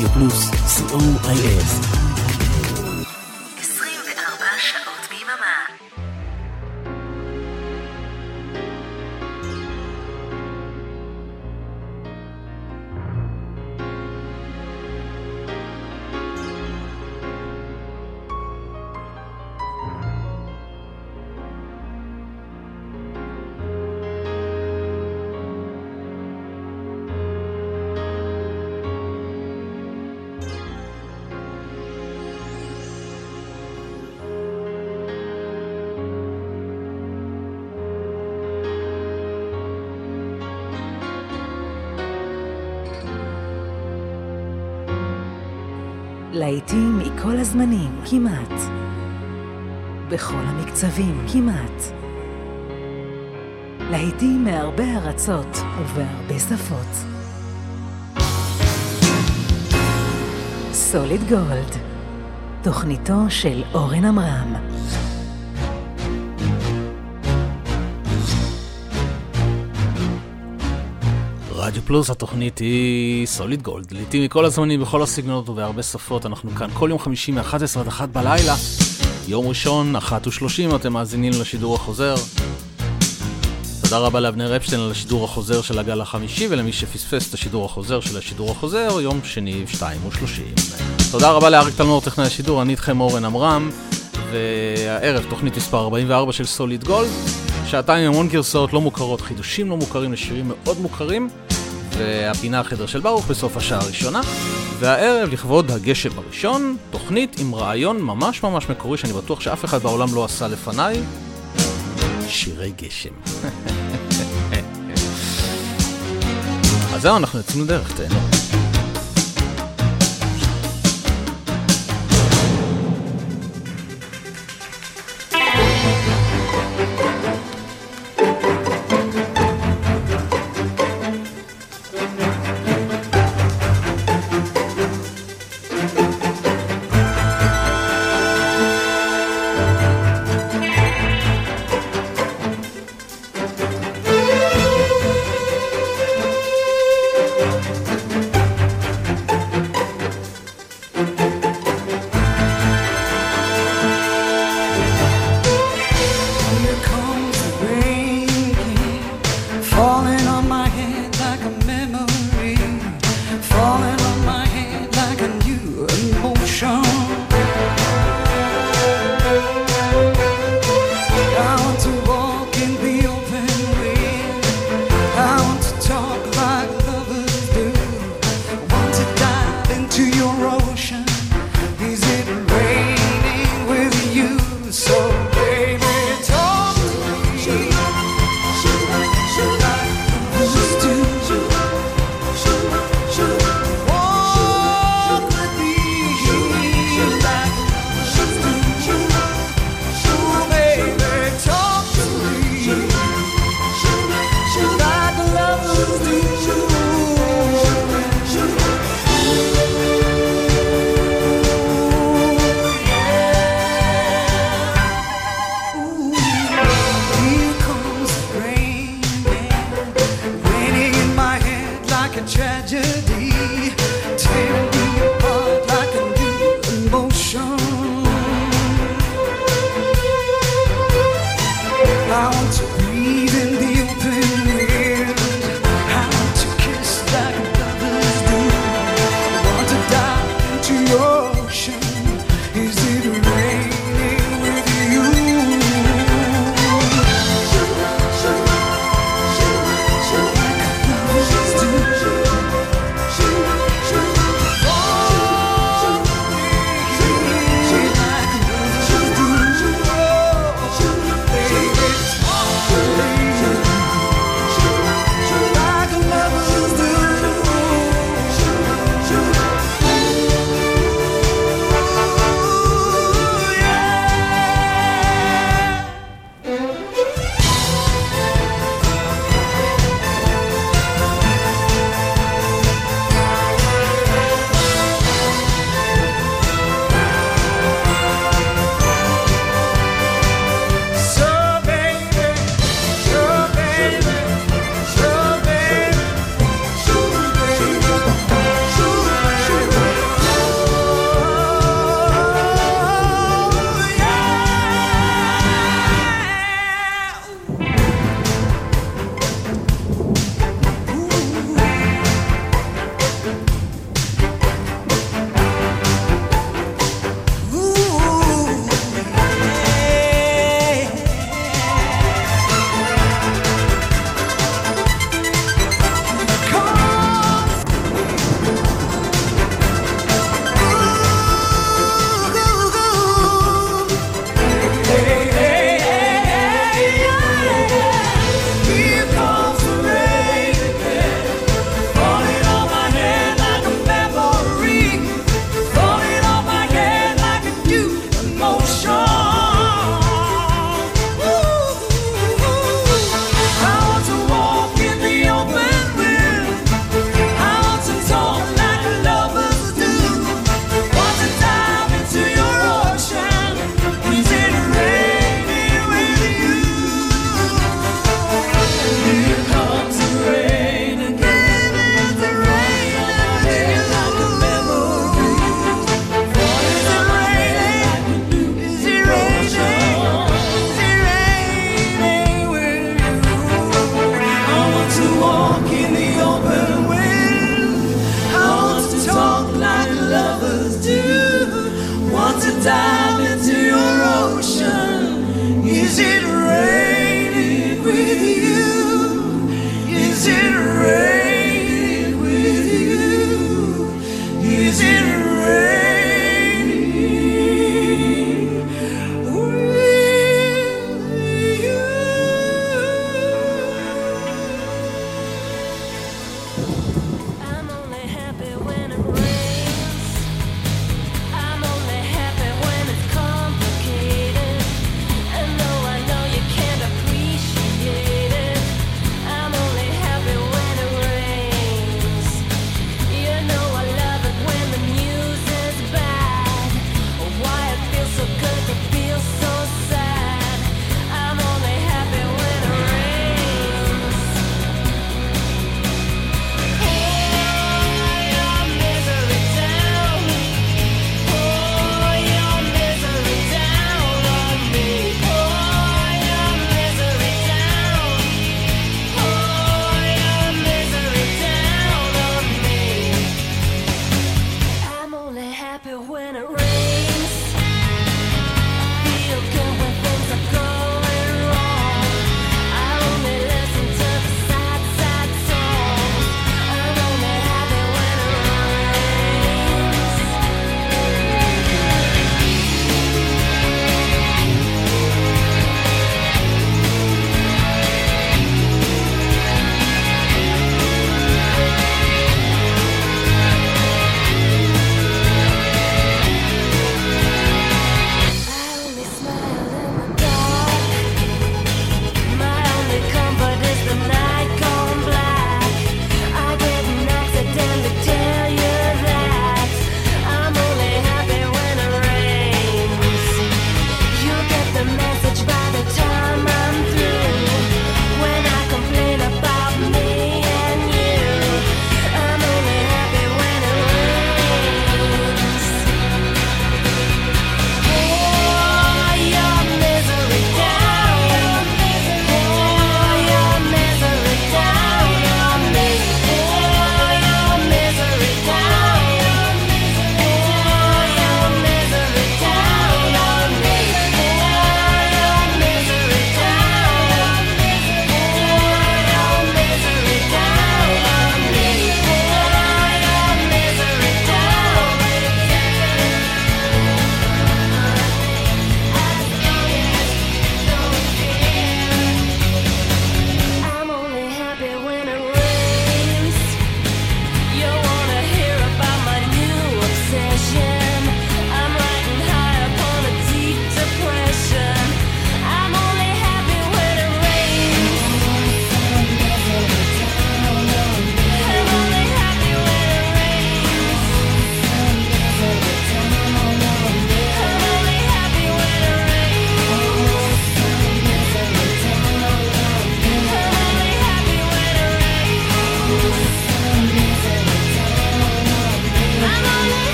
Radio Plus c o i s. להיטים מכל הזמנים, כמעט. בכל המקצבים, כמעט. להיטים מהרבה ארצות ובהרבה שפות. סוליד גולד, תוכניתו של אורן עמרם. רדיו פלוס, התוכנית היא סוליד גולד, לעיתים מכל הזמנים, בכל הסגנונות ובהרבה שפות. אנחנו כאן כל יום חמישי מ-11 עד 1 בלילה. יום ראשון, 1 ו-30, אתם מאזינים לשידור החוזר. תודה רבה לאבנר אפשטיין על השידור החוזר של הגל החמישי, ולמי שפספס את השידור החוזר של השידור החוזר, יום שני, 2 ו-30. תודה רבה לאריק תלמור, טכנאי השידור, אני איתכם אורן עמרם, והערב תוכנית מספר 44 של סוליד גולד. שעתיים עם המון גרסאות לא מוכרות, חידושים לא מוכרים לשירים מאוד מוכרים. והפינה החדר של ברוך בסוף השעה הראשונה. והערב, לכבוד הגשם הראשון, תוכנית עם רעיון ממש ממש מקורי שאני בטוח שאף אחד בעולם לא עשה לפניי, שירי גשם. אז זהו, אנחנו יוצאים לדרך, תהנו.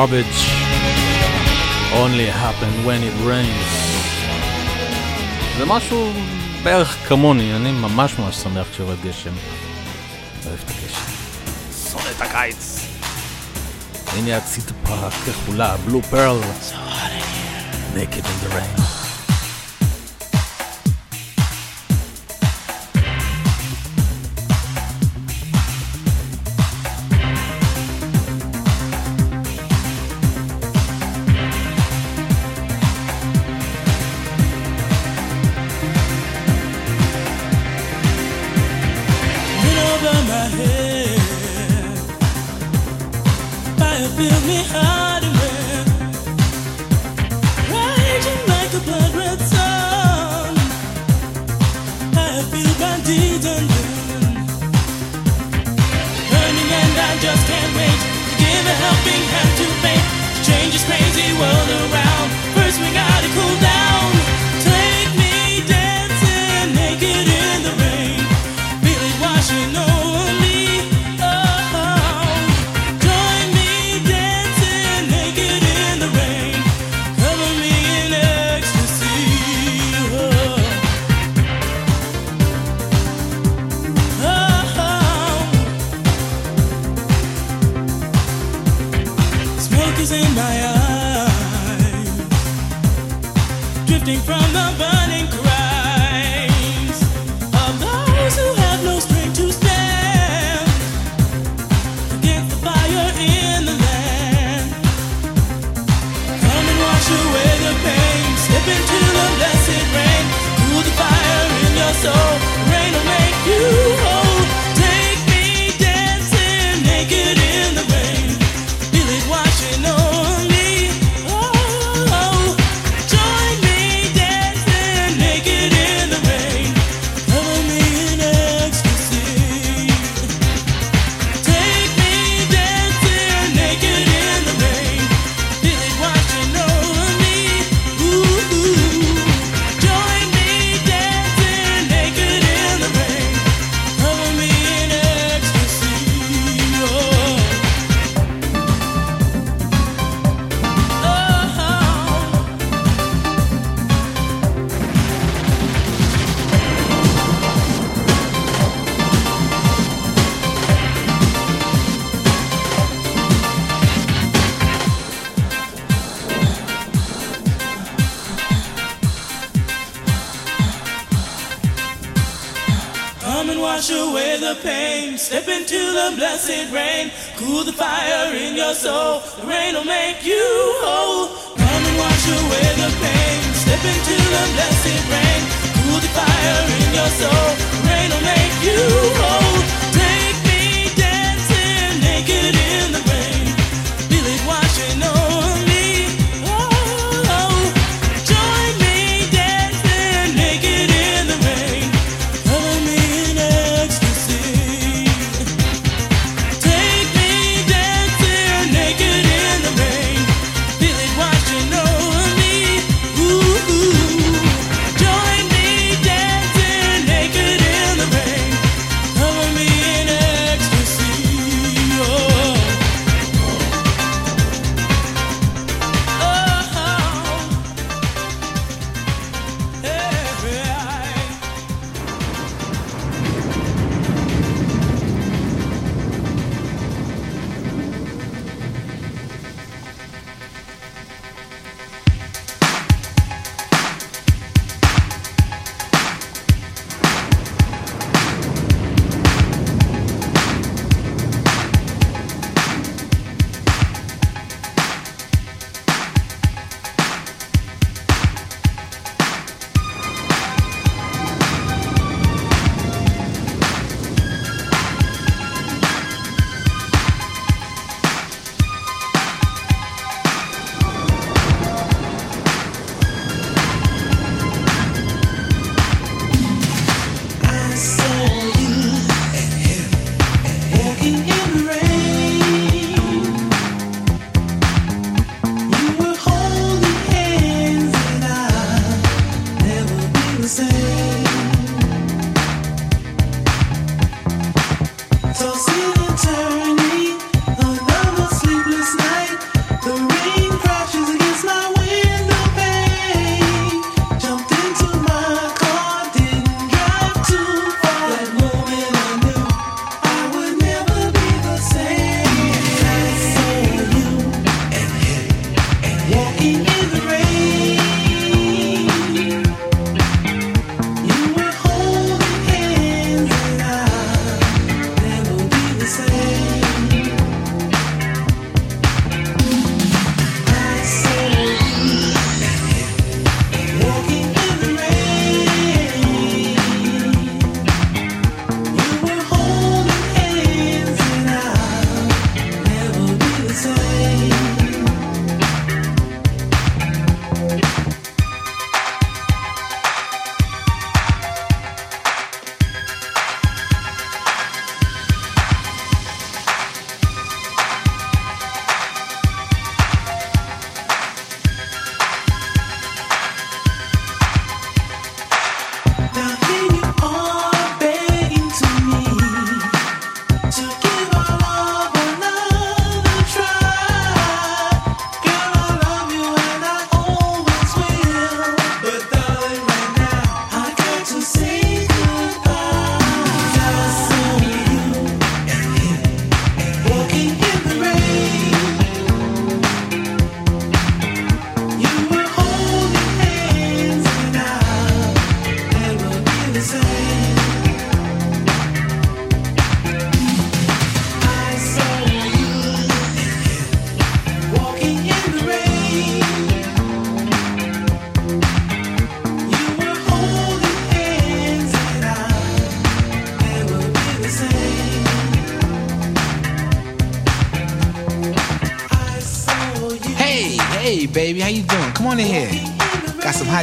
Garbage, only happen when it rains. זה משהו בערך כמוני, אני ממש ממש שמח כשיורד גשם. אוהב את הגשם. שונא את הקיץ. הנה הציטפה כחולה, בלו פרל. naked in the rain. So see the burning of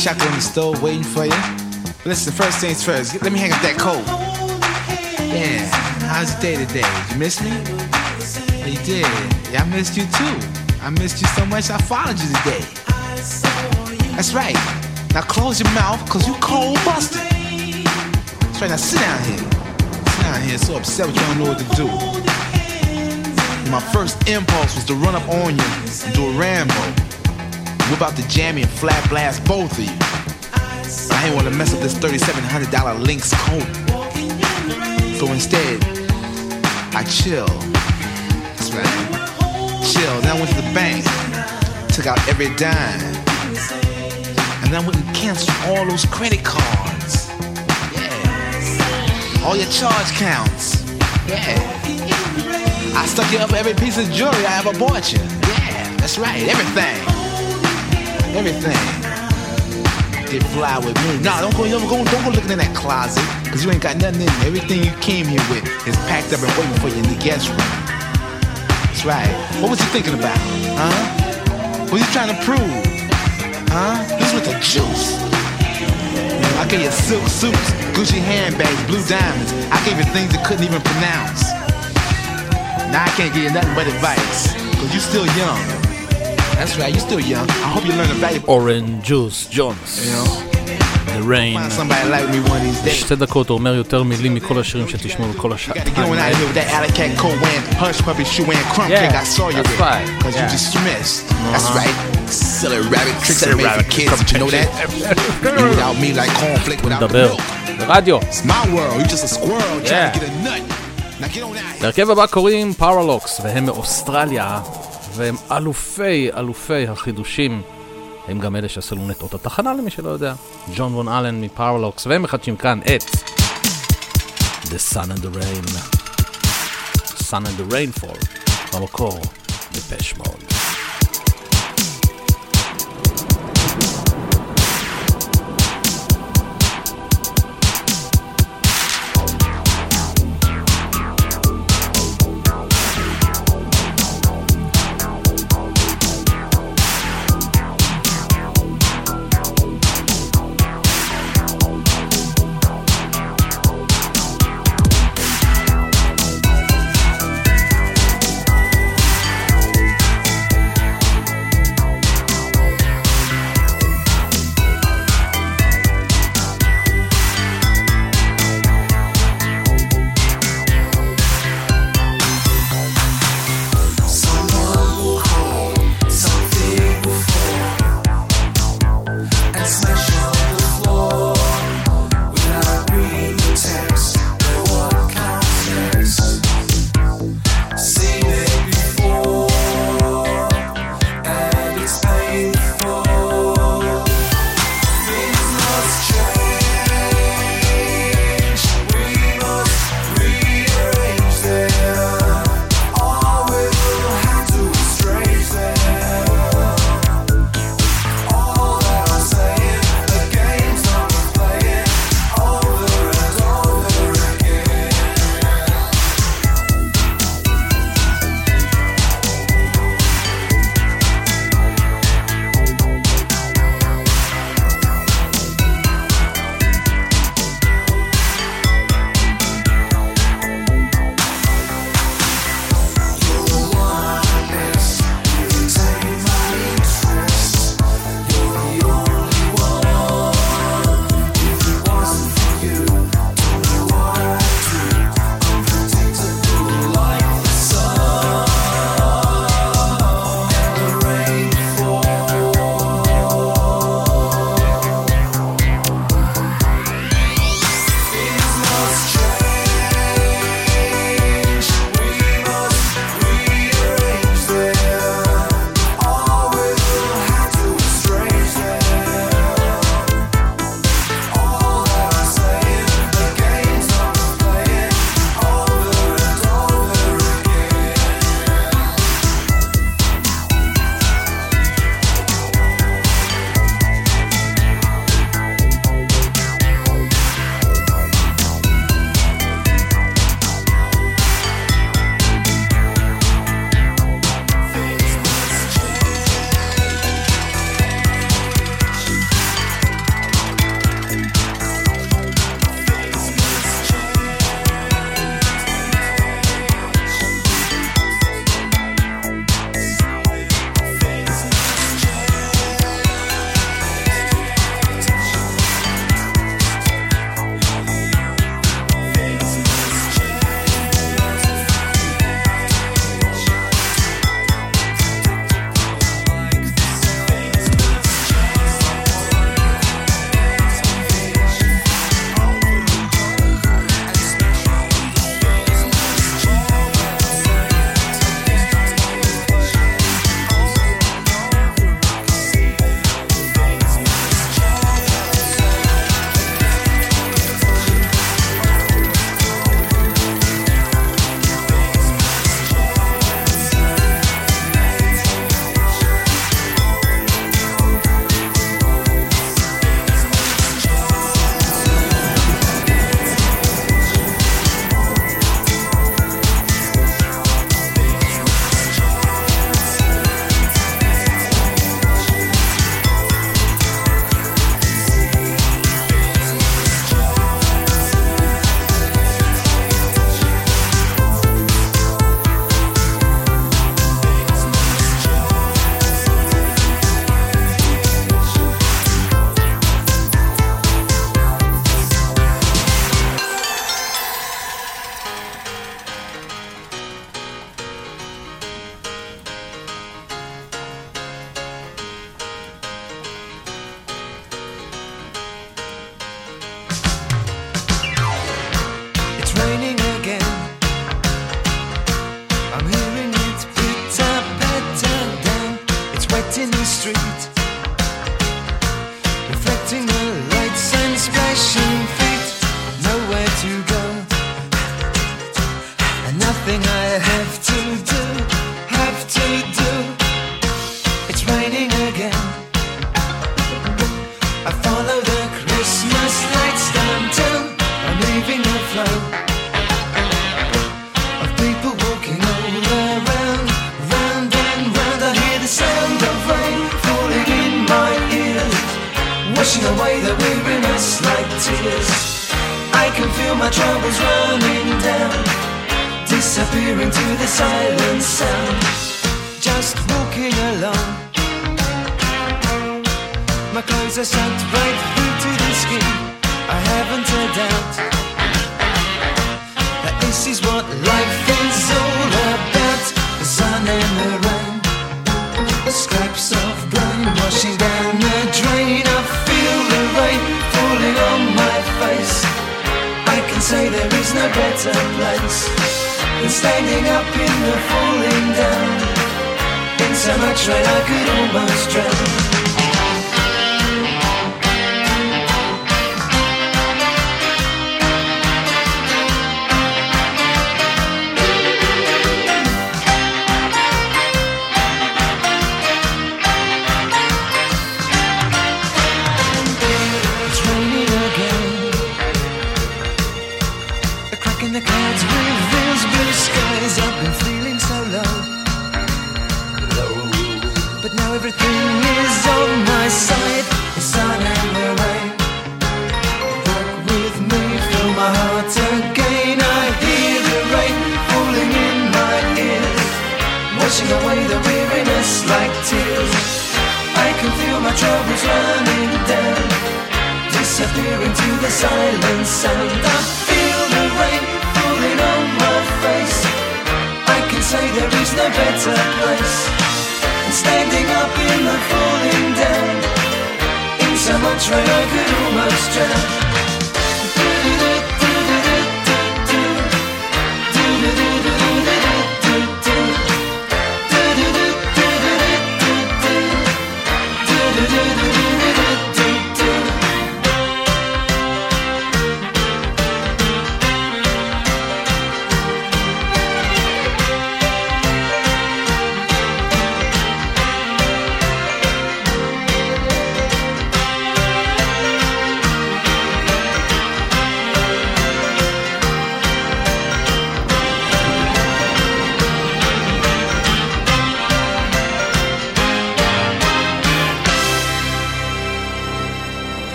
chocolate on the stove waiting for you. But listen, first things first. Let me hang up that coat. Yeah, how's your day today? Did you miss me? You did. Yeah, I missed you too. I missed you so much I followed you today. That's right. Now close your mouth, cause you cold busted. That's right, now sit down here. Sit down here, so upset with you, don't know what to do. My first impulse was to run up on you and do a Rambo. Whip out the jammy and flat blast both of you. I ain't wanna mess up this $3,700 Lynx coat. So instead, I chill. That's right. Chill. Then I went to the bank, took out every dime. And then I went and canceled all those credit cards. Yeah. All your charge counts. Yeah. I stuck you up every piece of jewelry I ever bought you. Yeah, that's right. Everything. Everything. Get fly with me. Nah, don't go, don't go, don't go looking in that closet. Cause you ain't got nothing in there. Everything you came here with is packed up and waiting for you in the guest room. That's right. What was you thinking about? Huh? What you trying to prove? Huh? This with the juice. I gave you silk suits, Gucci handbags, blue diamonds. I gave you things you couldn't even pronounce. Now I can't give you nothing but advice. Cause you still young. That's right, you still young. I hope you learn a valuable. Oran Juice Jones. You know? The Rain. שתי דקות הוא אומר יותר מילים מכל השירים שתשמעו בכל השעתיים. מדבר. רדיו. להרכב הבא קוראים פארלוקס והם מאוסטרליה. והם אלופי אלופי החידושים. הם גם אלה שעשו אות התחנה למי שלא יודע. ג'ון וון אלן מפארלוקס, והם מחדשים כאן את The Sun and the Rain. Sun and the Rainfall, במקור, דפש.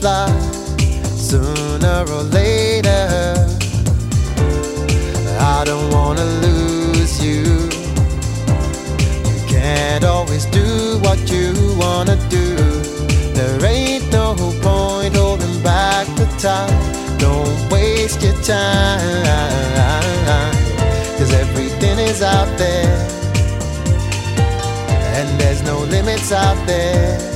fly sooner or later. I don't wanna lose you. You can't always do what you wanna do. There ain't no point holding back the tide. Don't waste your time. Cause everything is out there. And there's no limits out there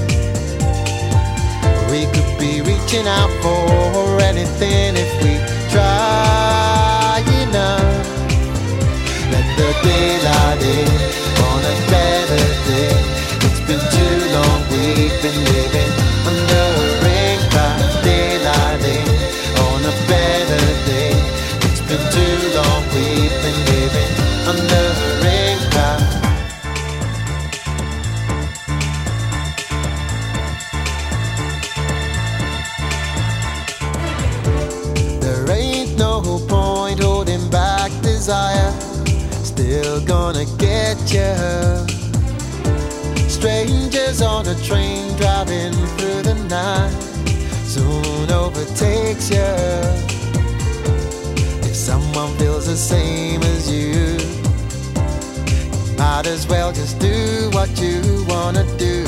looking out for anything if we try enough. Let the daylight in on a better day. It's been too long, we've been living under. gonna get you. Strangers on a train driving through the night soon overtakes you. If someone feels the same as you, might as well just do what you wanna do.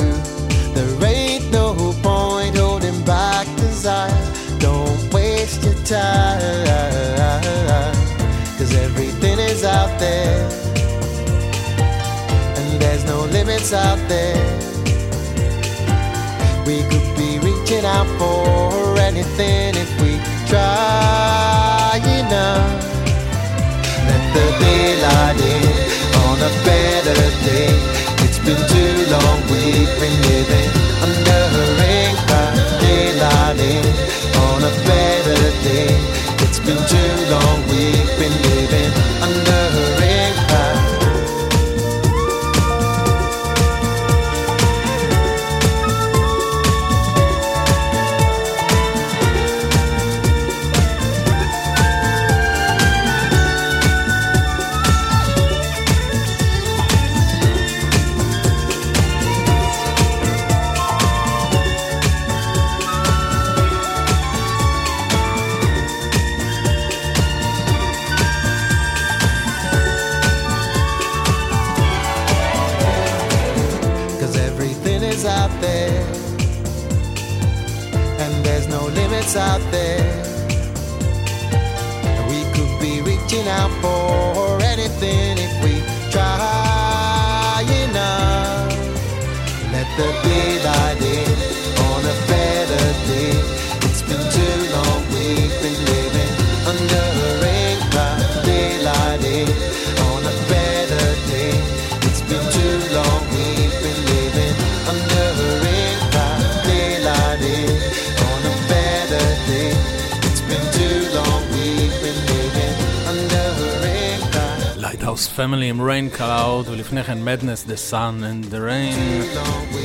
There ain't no point holding back desire. Don't waste your time. Cause everything is out there limits out there. We could be reaching out for anything if we try enough. Let the daylight in on a better day. It's been too long we've been living under a rain cloud. Daylight in on a better day. It's been too long we've been living under a פמילי עם ריין קלאוד, ולפני כן מדנס, The Sun and the Rain.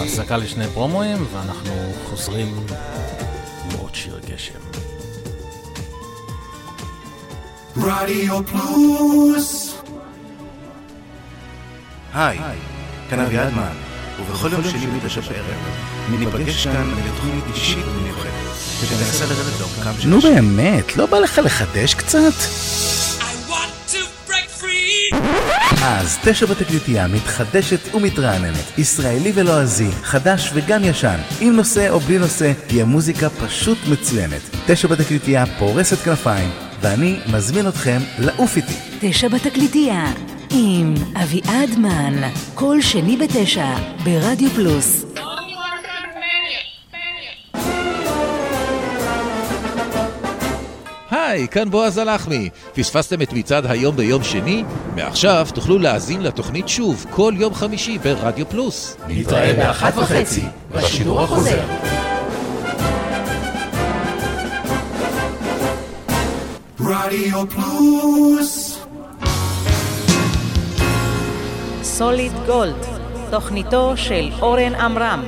הפסקה לשני פרומואים, ואנחנו חוזרים עם עוד שיר גשם. רדיו פלוס היי, כאן אביעד מן, ובכל יום שני בתשע בערב ניפגש כאן לתוכנית אישית ומיוחדת, שתנסה לרדת לעומקם של נו. באמת, לא בא לך לחדש קצת? אז תשע בתקליטייה מתחדשת ומתרעננת, ישראלי ולועזי, חדש וגם ישן, עם נושא או בלי נושא, תהיה מוזיקה פשוט מצוינת. תשע בתקליטייה פורסת כנפיים, ואני מזמין אתכם לעוף איתי. תשע בתקליטייה, עם אביעד מן, כל שני בתשע, ברדיו פלוס. היי, כאן בועז הלחמי. פספסתם את מצעד היום ביום שני? מעכשיו תוכלו להאזין לתוכנית שוב כל יום חמישי ברדיו פלוס. נתראה באחת וחצי, בשידור החוזר. רדיו פלוס סוליד גולד, תוכניתו של אורן עמרם.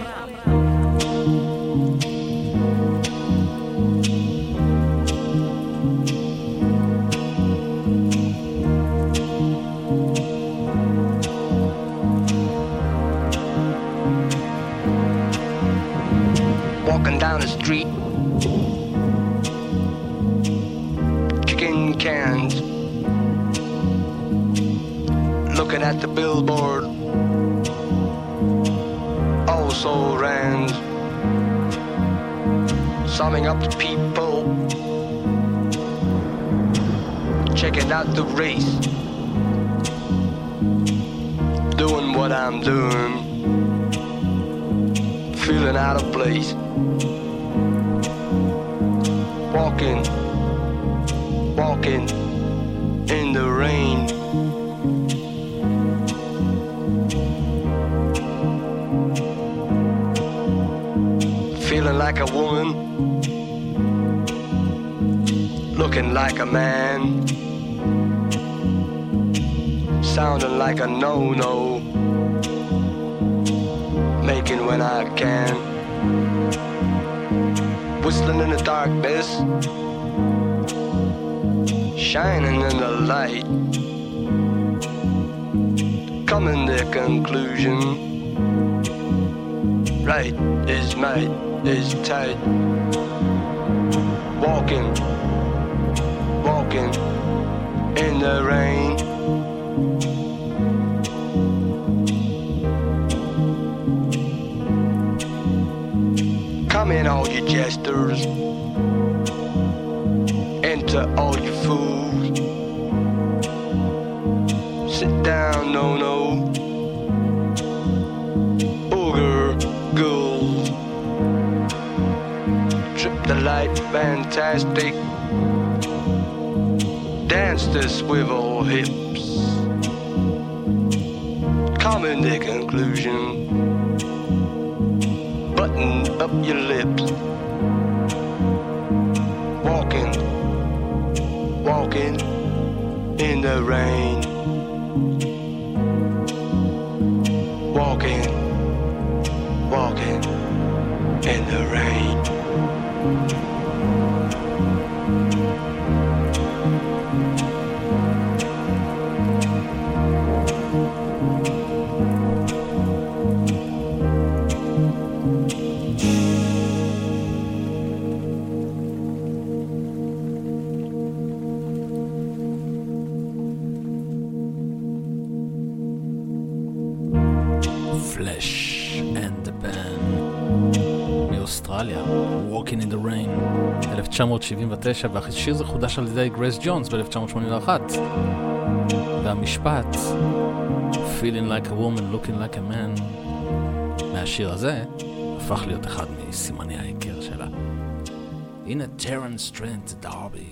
Looking at the billboard, oh, also ran, summing up the people, checking out the race, doing what I'm doing. Feeling out of place. Walking, walking like a woman, looking like a man, sounding like a no-no making when I can. Whistling in the darkness, shining in the light. Coming to conclusion late, it's night, it's tight. Walking, walking in the rain. Come in all your jesters, enter all your fools. light fantastic. Dance the swivel hips. Common the conclusion. Button up your lips. Walking, walking in the rain. 1979, והשיר הזה חודש על ידי גרייס ג'ונס ב-1981. והמשפט, Feeling like a woman, looking like a man, מהשיר הזה, הפך להיות אחד מסימני ההיכר שלה. הנה טרנס טרנט דרבי.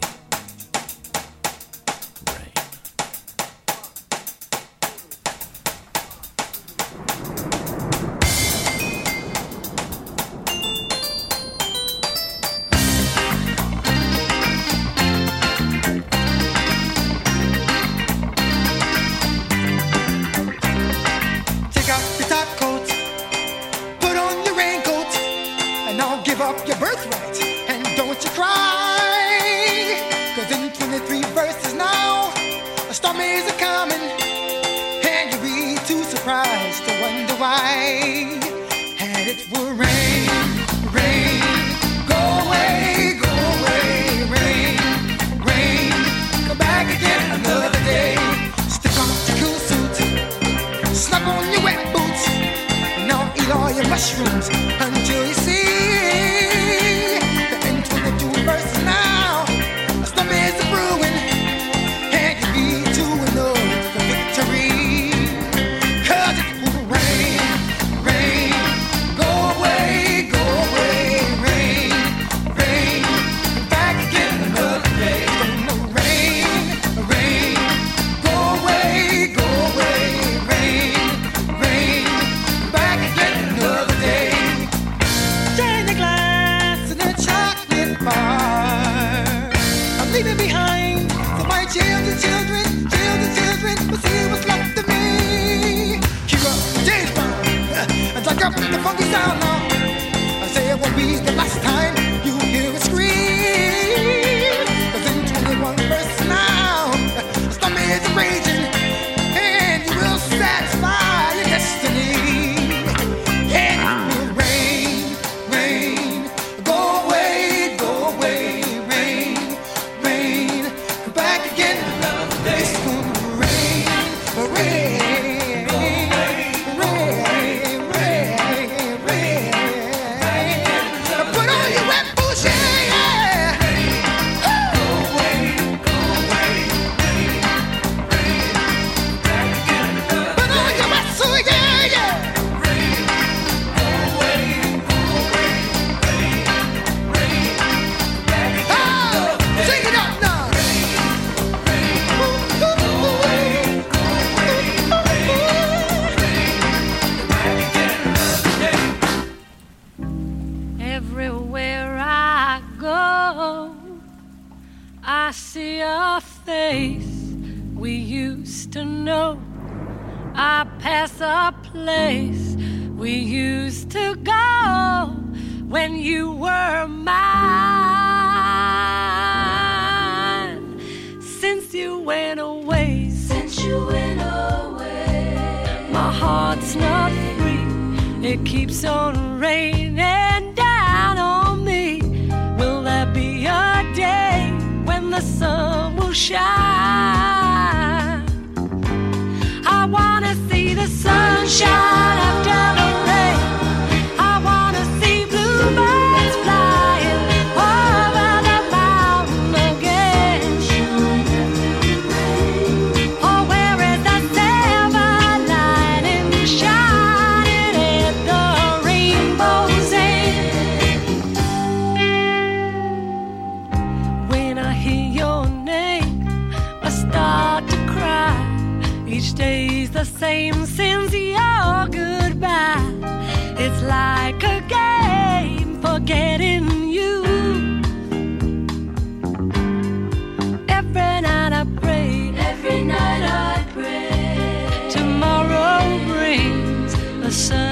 the sun.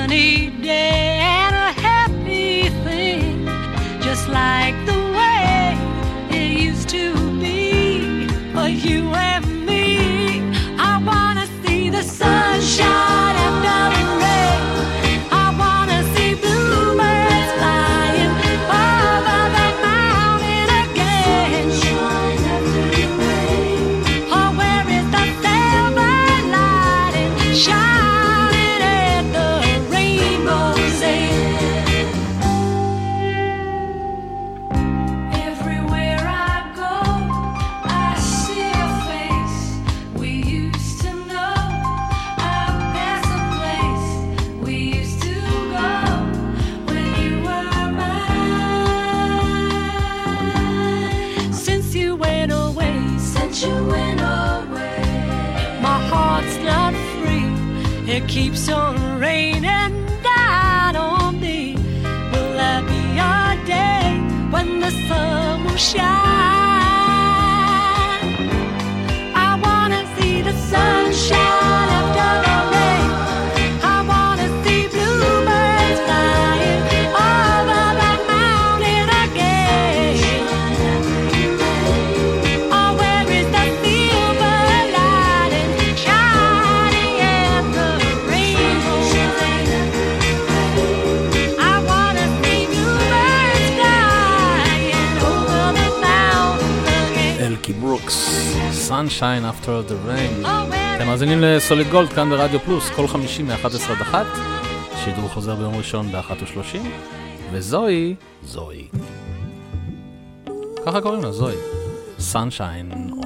keeps on Sunshine After the Rain. Oh, אתם מאזינים לסוליד גולד כאן ברדיו פלוס, כל חמישי מ-11 עד 1, שידור חוזר ביום ראשון ב-13, וזוהי, זוהי. ככה קוראים לה, זוהי. Sunshine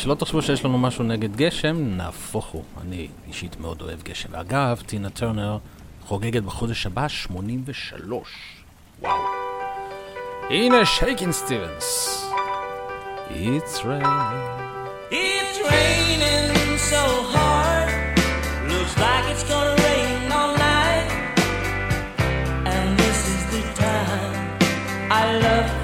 ושלא תחשבו שיש לנו משהו נגד גשם, נהפוך הוא. אני אישית מאוד אוהב גשם. אגב, טינה טרנר חוגגת בחודש הבא 83. וואו. הנה שייקין סטיבנס. It's raining. It's raining so hard. Looks like it's gonna rain all night. And this is the time I love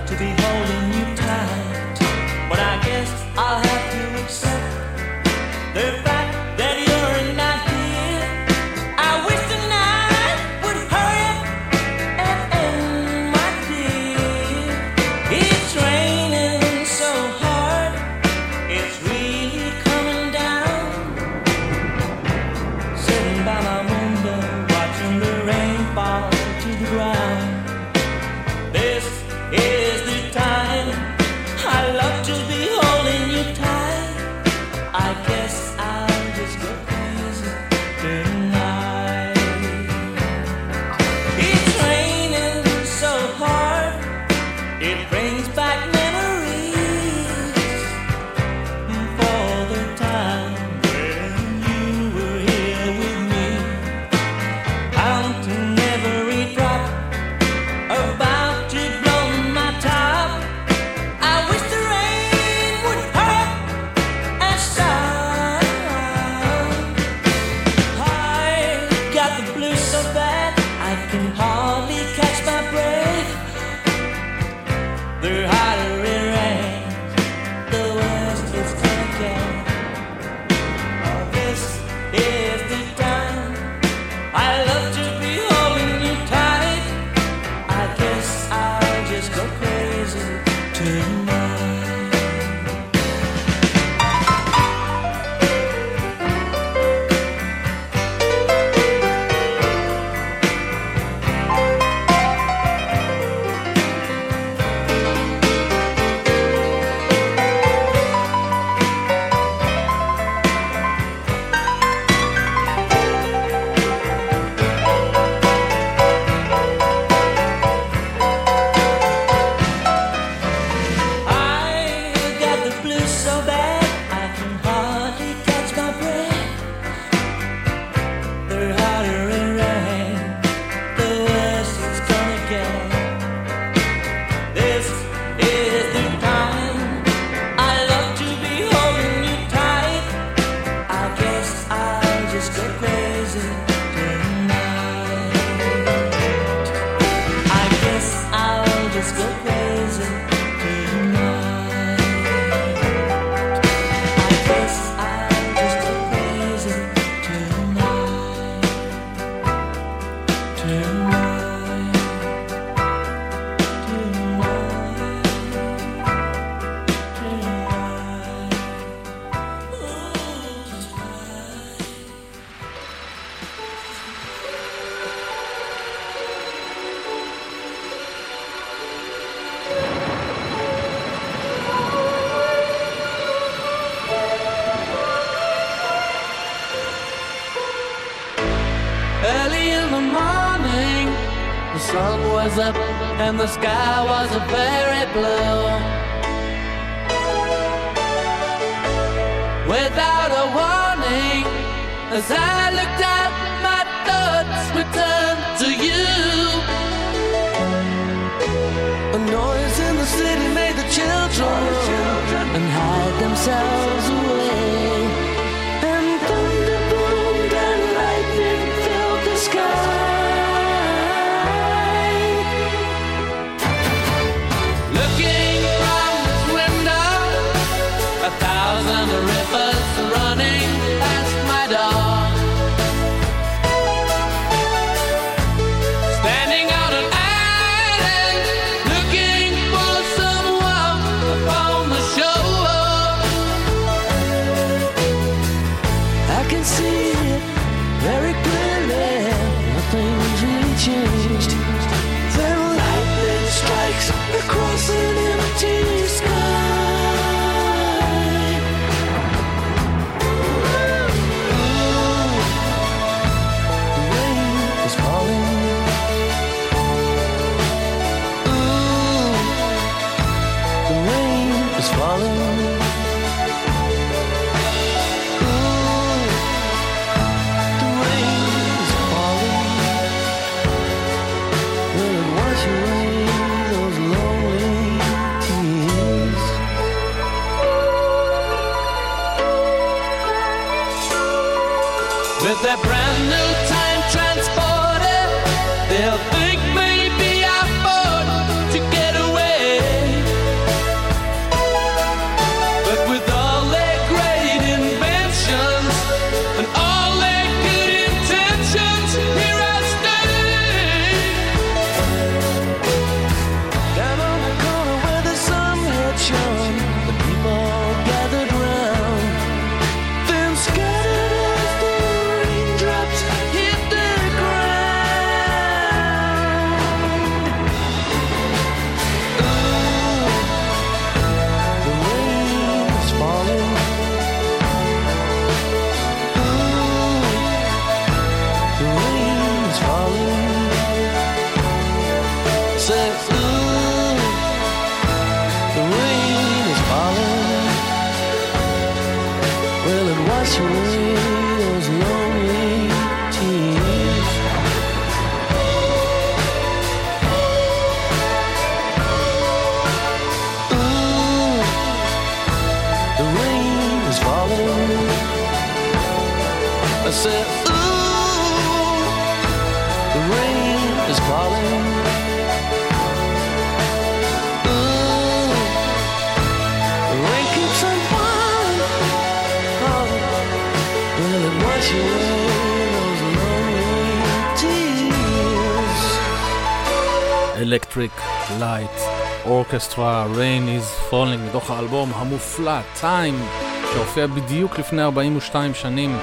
Electric Light Orchestra Rain is Falling מתוך האלבום המופלא Time שהופיע בדיוק לפני 42 שנים.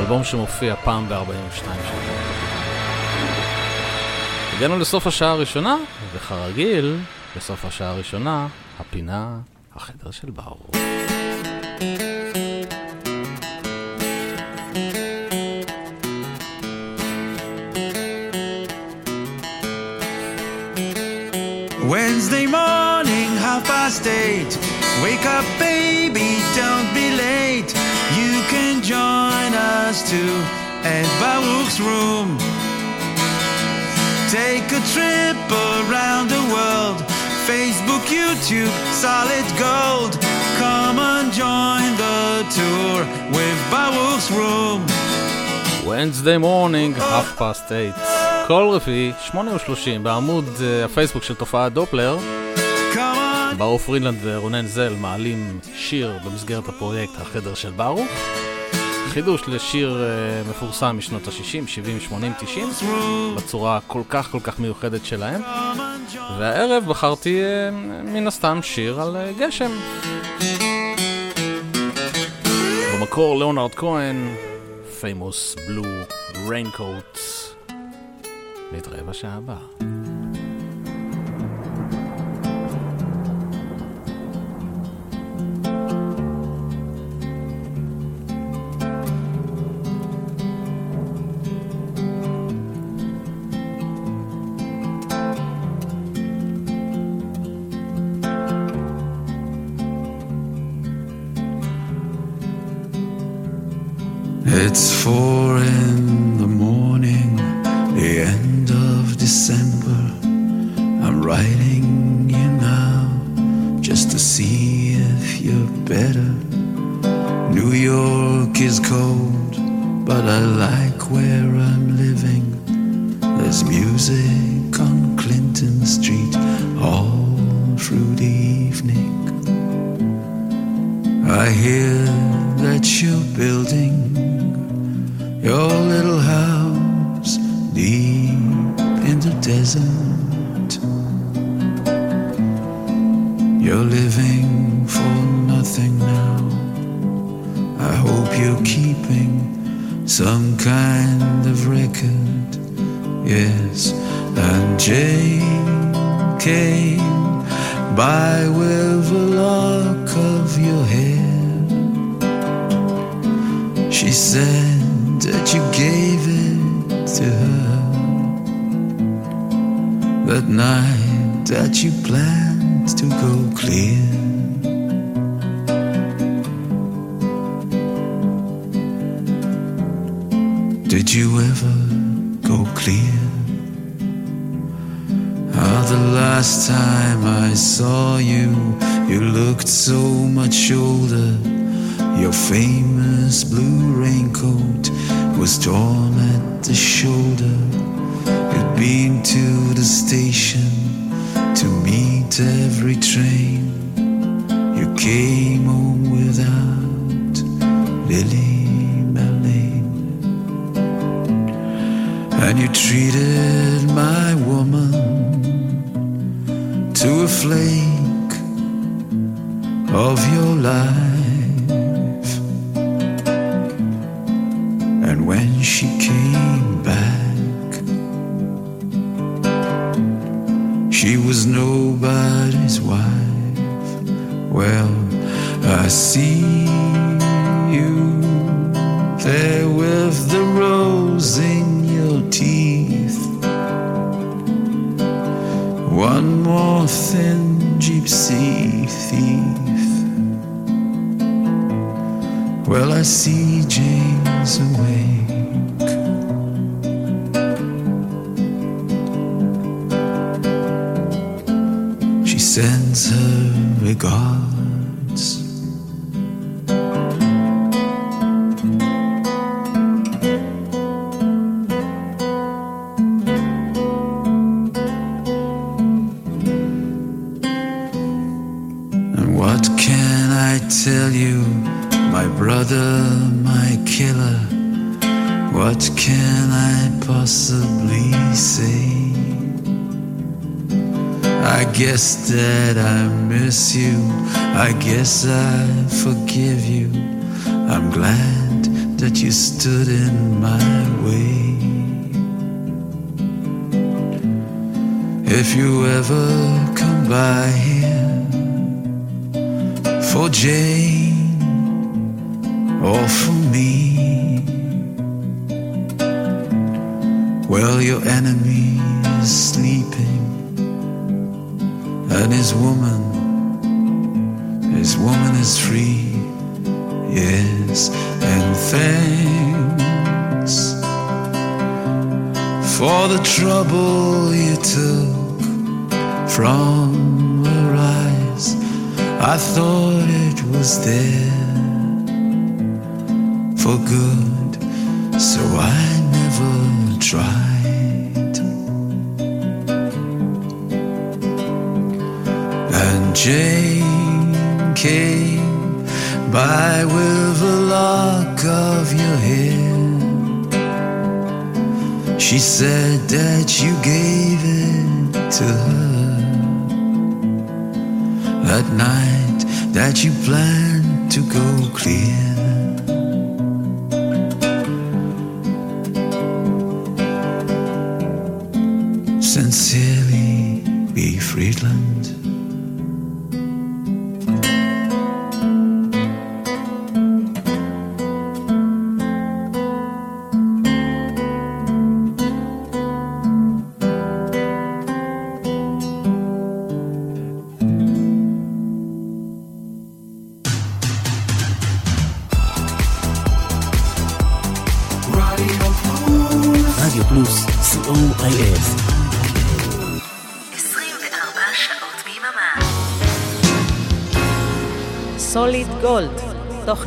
אלבום שמופיע פעם ב-42 שנים. הגענו לסוף השעה הראשונה, וכרגיל, בסוף השעה הראשונה, הפינה החדר של ברוך. Wednesday morning, half past eight. Wake up, baby, don't be late. You can join us too at Baruch's room. Take a trip around the world. Facebook, YouTube, solid gold. Come and join the tour with Baruch's room. Wednesday morning, half past eight. כל רביעי, שמונה ושלושים, בעמוד uh, הפייסבוק של תופעת דופלר, ברוך פרינלנד ורונן זל מעלים שיר במסגרת הפרויקט החדר של ברוך. חידוש לשיר uh, מפורסם משנות ה-60, 70, 80, 90, בצורה כל כך כל כך מיוחדת שלהם. והערב בחרתי uh, מן הסתם שיר על uh, גשם. במקור ליאונרד כהן, famous blue raincoat. נתראה בשעה הבאה. She was nobody's wife. Well, I see you there with the rose in your teeth. One more thin gypsy thief. Well, I see Jane's away. sends her regard. guess I forgive you. I'm glad that you stood in my way. If you ever come by here for Jane. trouble you took from her eyes. I thought it was there for good. you planned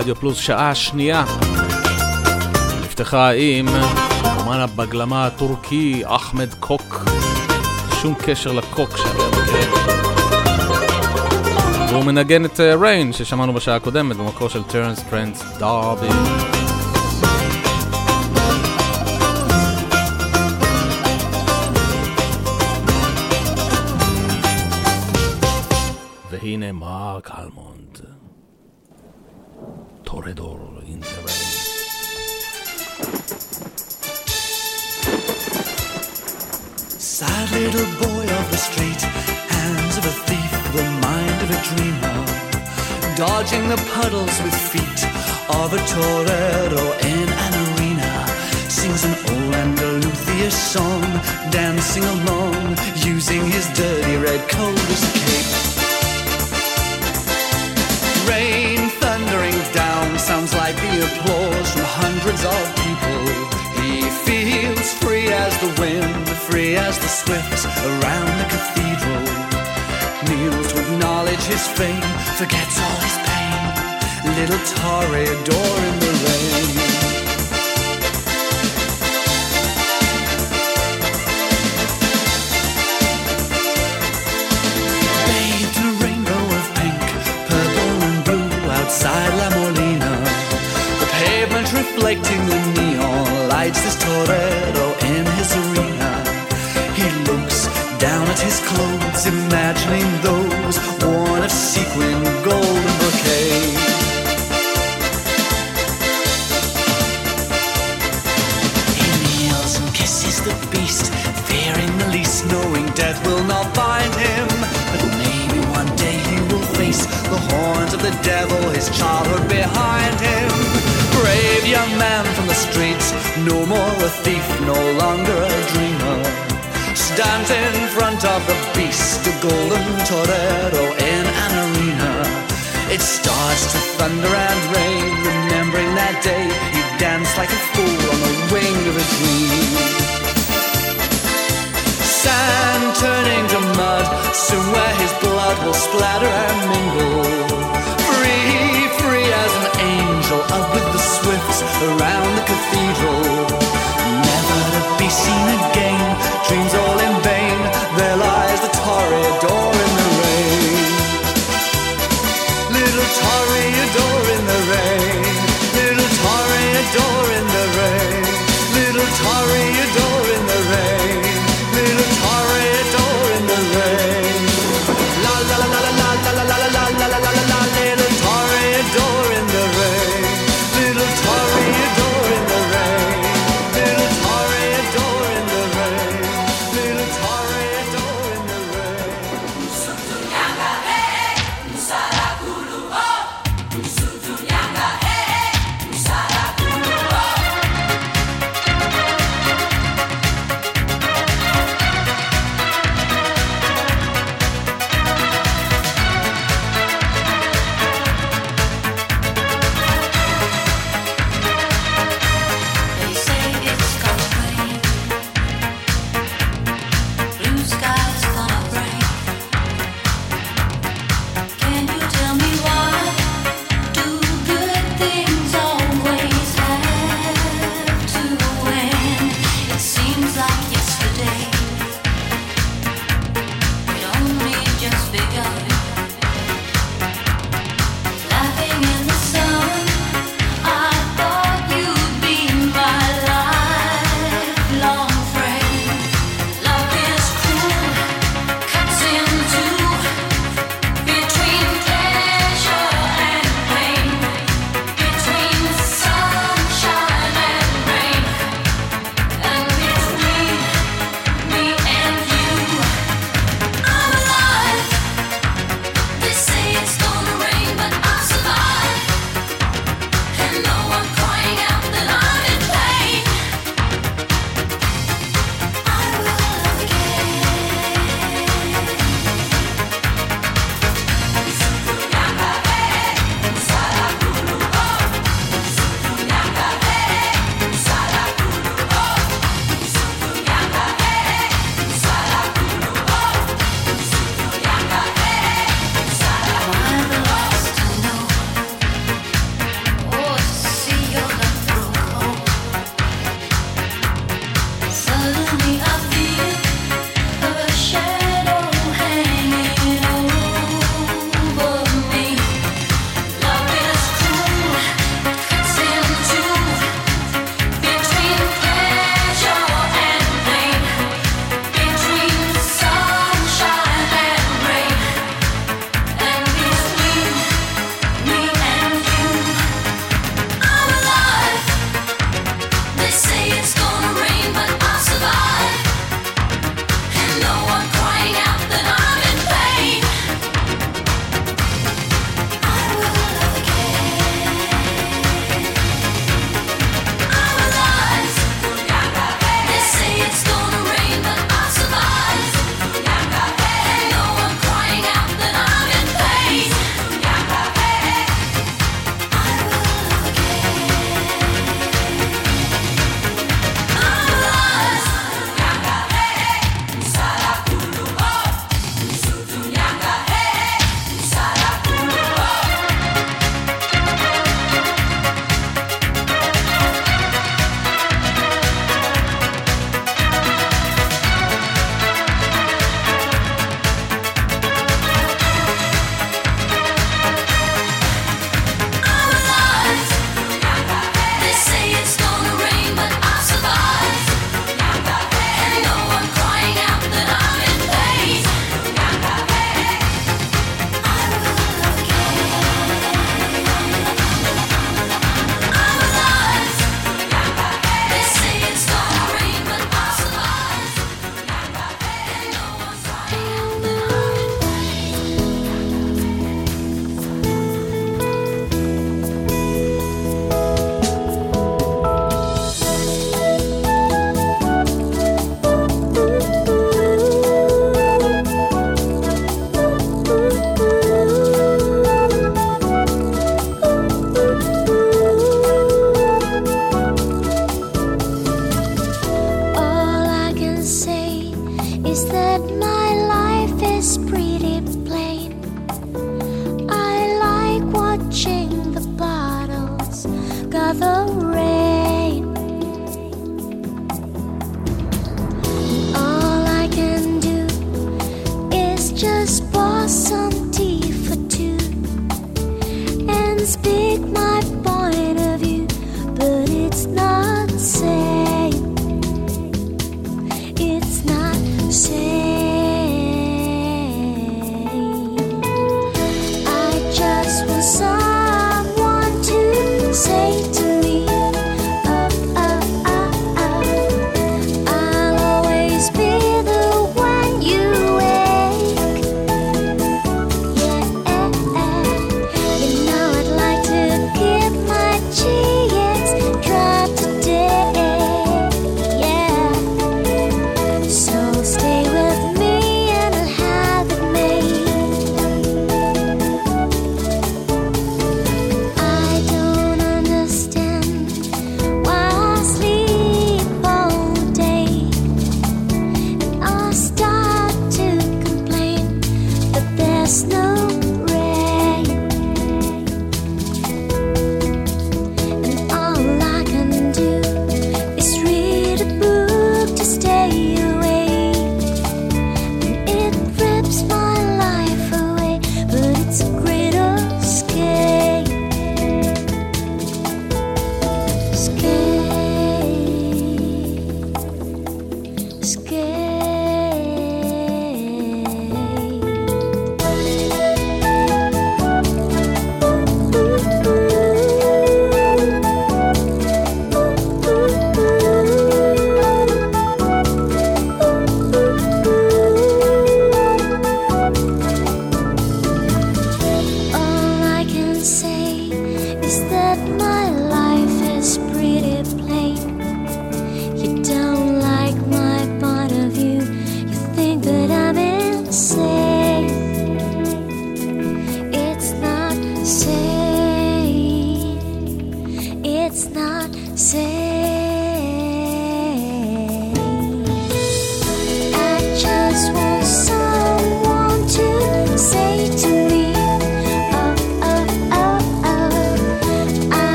ברדיו פלוס שעה שנייה. נפתחה עם אמן הבגלמה הטורקי אחמד קוק. שום קשר לקוק שהיה בקרן. והוא מנגן את אה, ריין ששמענו בשעה הקודמת במקור של טרנס פרנס דארבי splatter and mingle.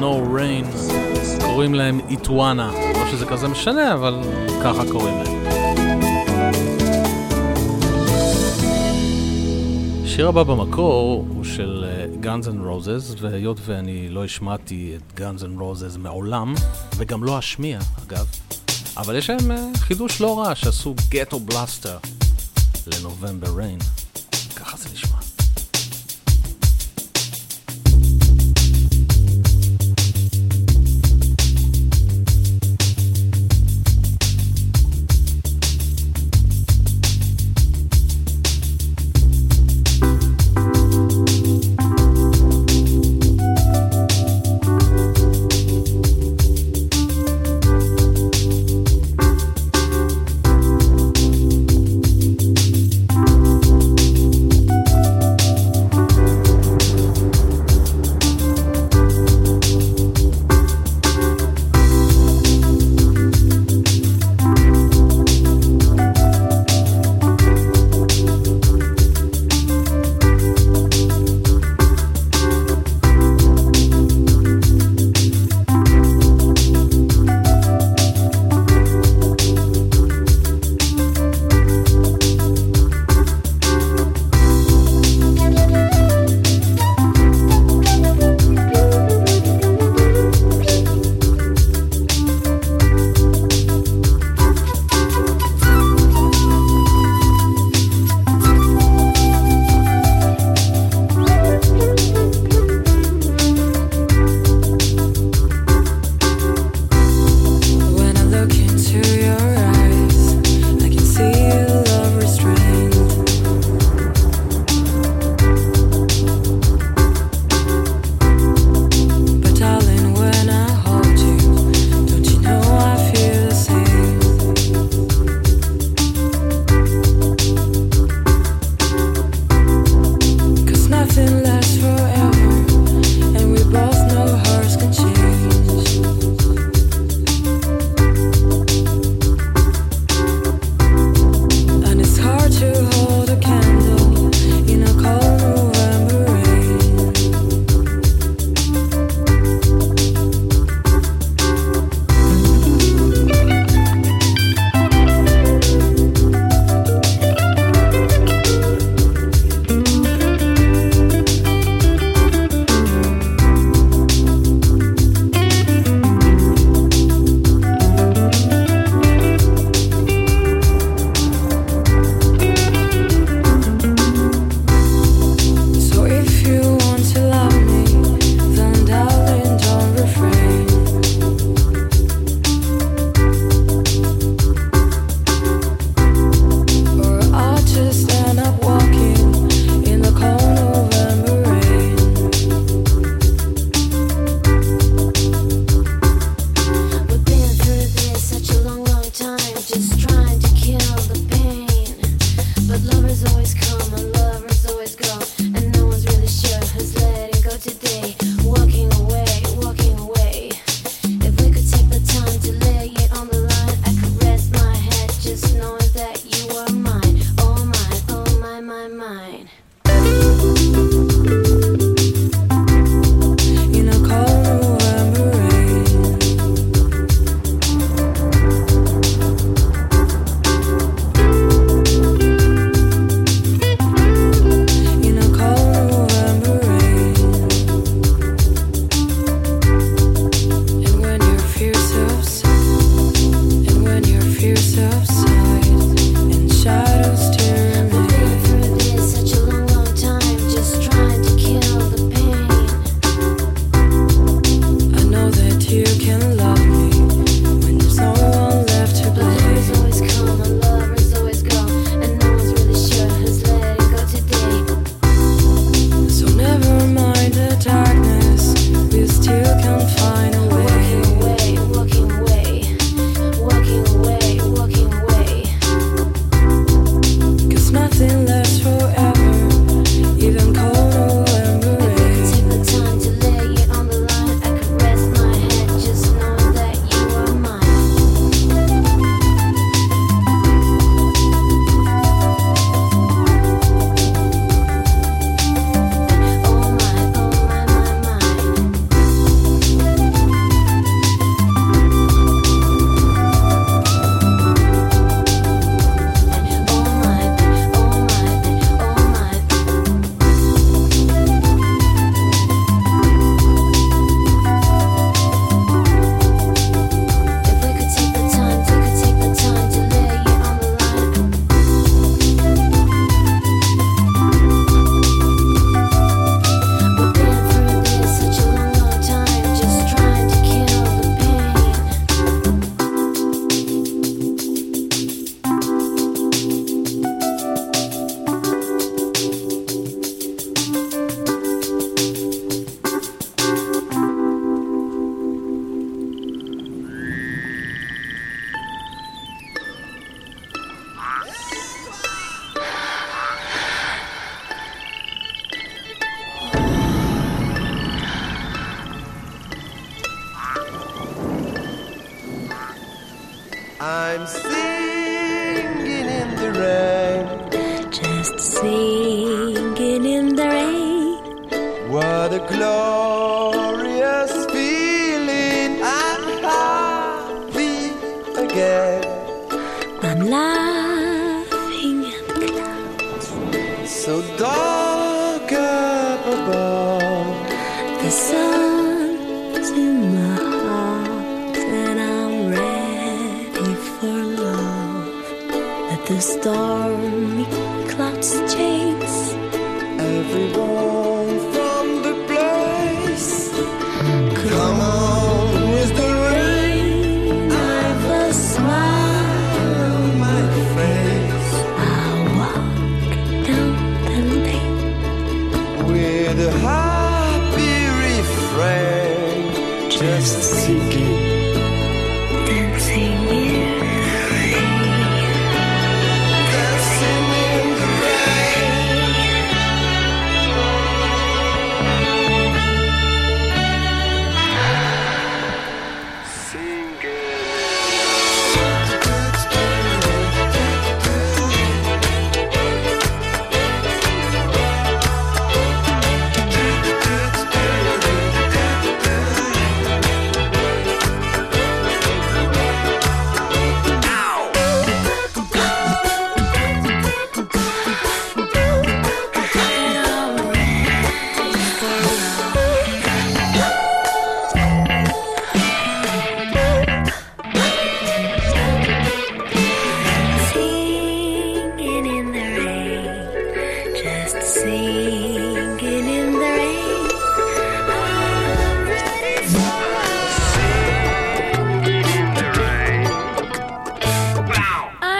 No Rain, קוראים להם איטואנה. לא שזה כזה משנה, אבל ככה קוראים להם. השיר הבא במקור הוא של גאנז אנד רוזס, והיות ואני לא השמעתי את גאנז אנד רוזס מעולם, וגם לא אשמיע אגב, אבל יש להם אה, חידוש לא רע שעשו גטו בלאסטר לנובמבר ריין.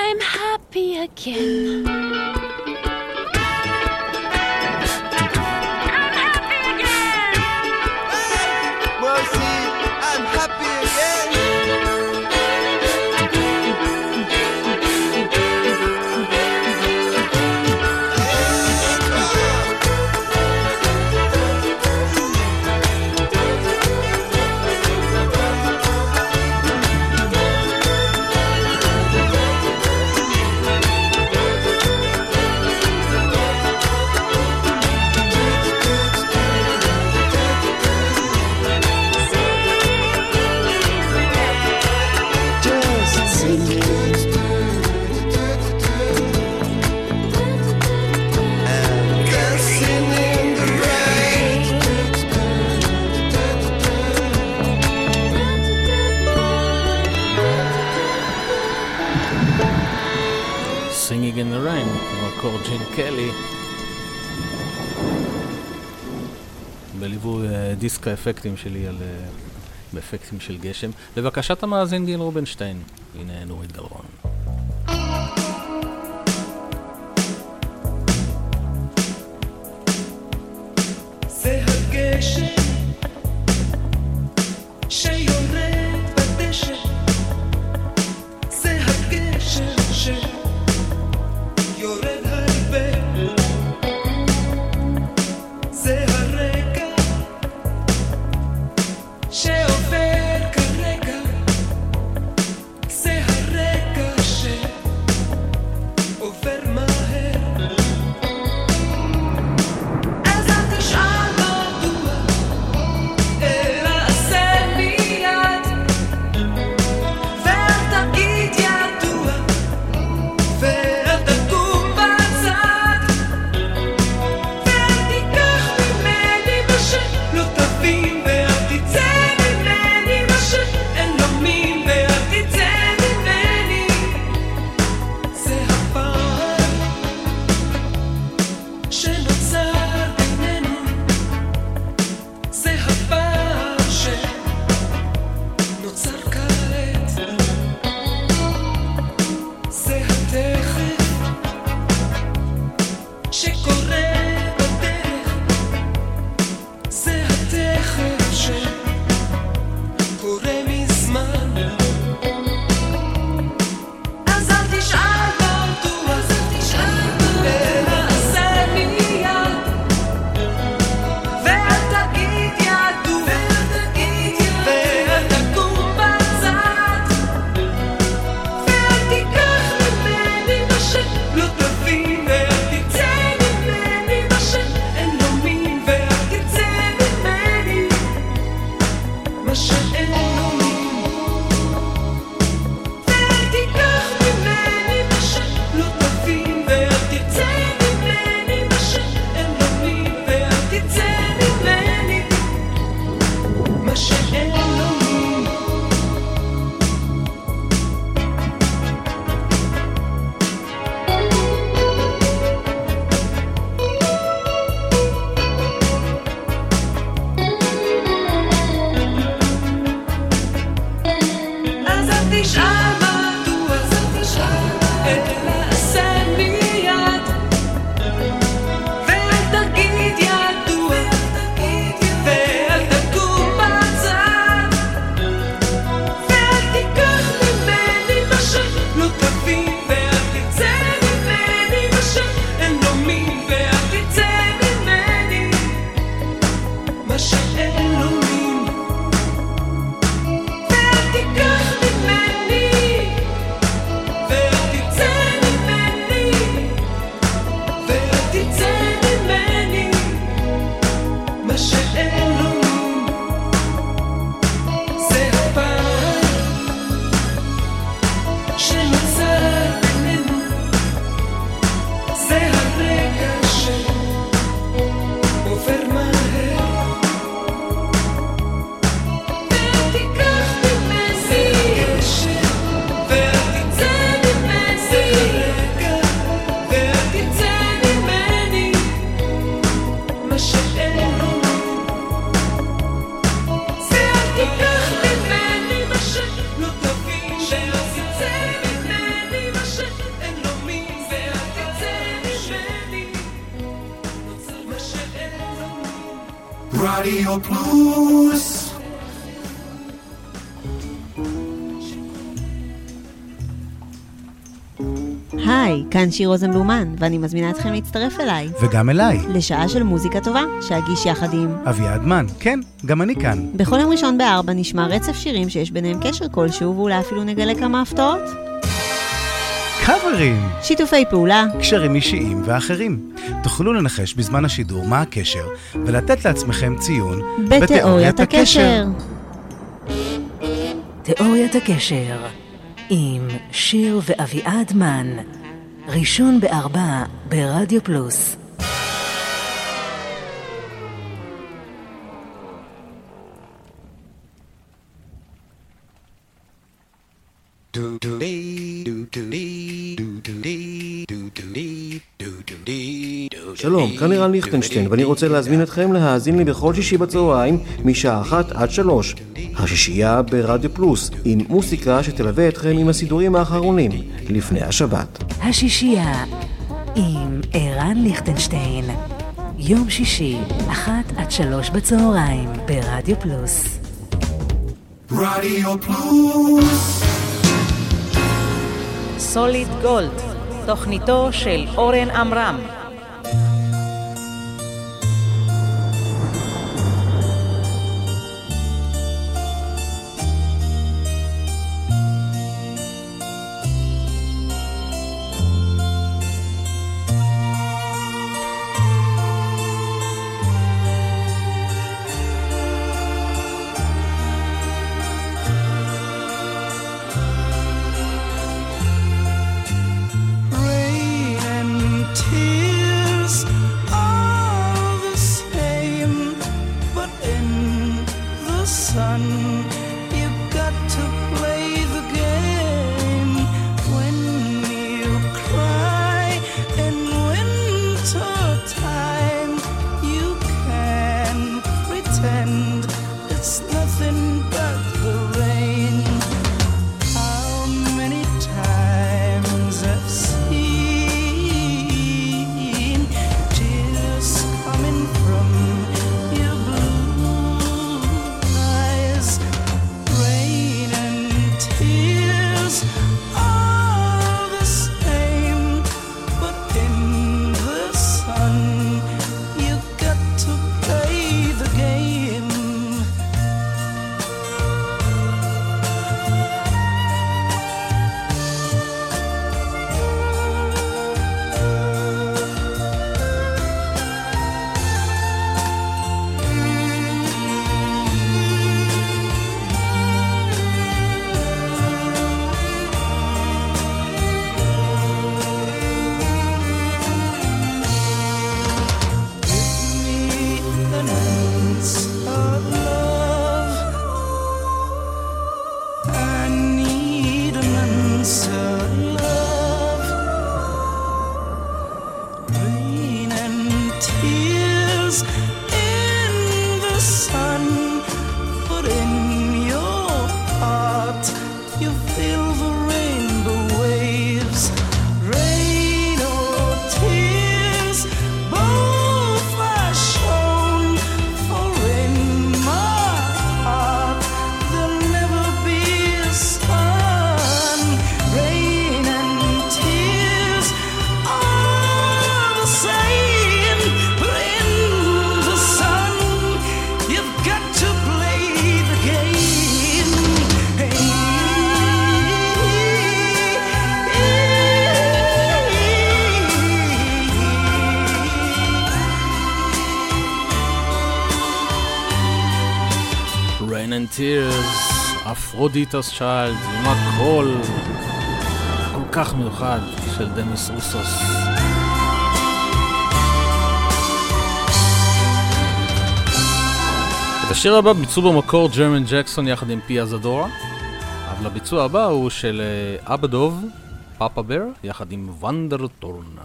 I'm happy again. קלי. בליווי אה, דיסק האפקטים שלי על... אה, באפקטים של גשם. לבקשת המאזין גיל רובינשטיין, הנה כאן שיר רוזנבלומן, ואני מזמינה אתכם להצטרף אליי. וגם אליי, לשעה של מוזיקה טובה, שאגיש יחד עם... אביעד מן. כן, גם אני כאן. בכל יום ראשון בארבע נשמע רצף שירים שיש ביניהם קשר כלשהו, ואולי אפילו נגלה כמה הפתעות. קאברים! שיתופי פעולה, קשרים אישיים ואחרים. תוכלו לנחש בזמן השידור מה הקשר, ולתת לעצמכם ציון בתיאוריית הקשר. תיאוריית הקשר עם שיר ואביעד מן ראשון בארבע ברדיו פלוס Do do dee, do do dee. שלום, כאן ערן ליכטנשטיין, ואני רוצה להזמין אתכם להאזין לי בכל שישי בצהריים, משעה אחת עד שלוש. השישייה ברדיו פלוס, עם מוסיקה שתלווה אתכם עם הסידורים האחרונים, לפני השבת. השישייה עם ערן ליכטנשטיין יום שישי, אחת עד שלוש בצהריים ברדיו פלוס רדיו פלוס סוליד גולד, תוכניתו של אורן עמרם. אודיטוס צ'יילד עם הקול כל כך מיוחד של דניס רוסוס. את השיר הבא ביצעו במקור ג'רמן ג'קסון יחד עם פיה זדורה, אבל הביצוע הבא הוא של אה, אבא דוב, פאפה בר, יחד עם וונדר טורנה.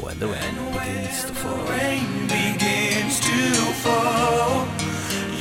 When the rain begins to fall, rain begins to fall.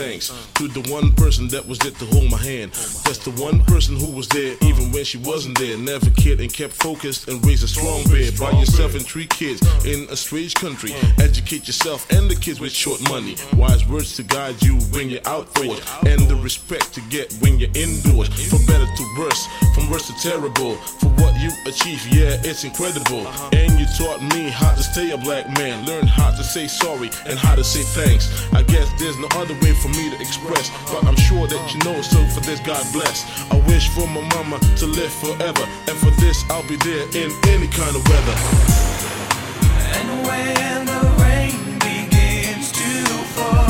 thanks to the one person that was there to hold my hand. That's the one person who was there even when she wasn't there. Never cared and kept focused and raised a strong bear. By yourself and three kids in a strange country. Educate yourself and the kids with short money. Wise words to guide you when you're outdoors. And the respect to get when you're indoors. From better to worse, from worse to terrible. For what you achieve, yeah, it's incredible. Uh-huh. And you taught me how to stay a black man. Learn how to say sorry and how to say thanks. I guess there's no other way for me to express. But I'm sure that you know, so for this, God bless. I wish for my mama to live forever. And for this, I'll be there in any kind of weather. And when the rain begins to fall,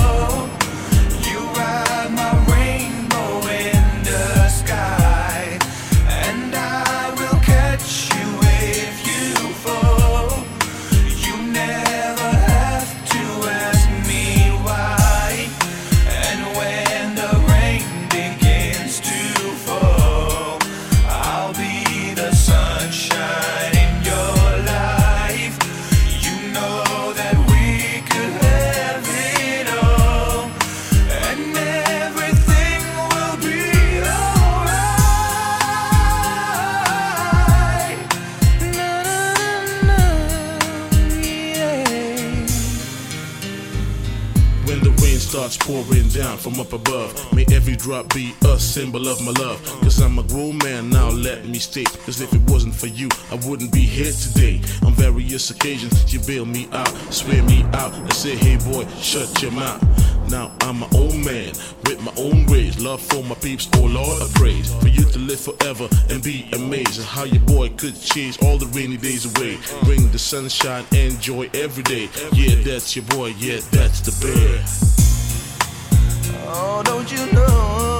down from up above, may every drop be a symbol of my love. Cause I'm a grown man now, let me state. Cause if it wasn't for you, I wouldn't be here today. On various occasions, you bail me out, swear me out, and say, hey boy, shut your mouth. Now I'm my own man with my own ways. Love for my peeps, oh Lord, I praise. For you to live forever and be amazed at how your boy could chase all the rainy days away. Bring the sunshine and joy every day. Yeah, that's your boy, yeah, that's the bear. Oh, don't you know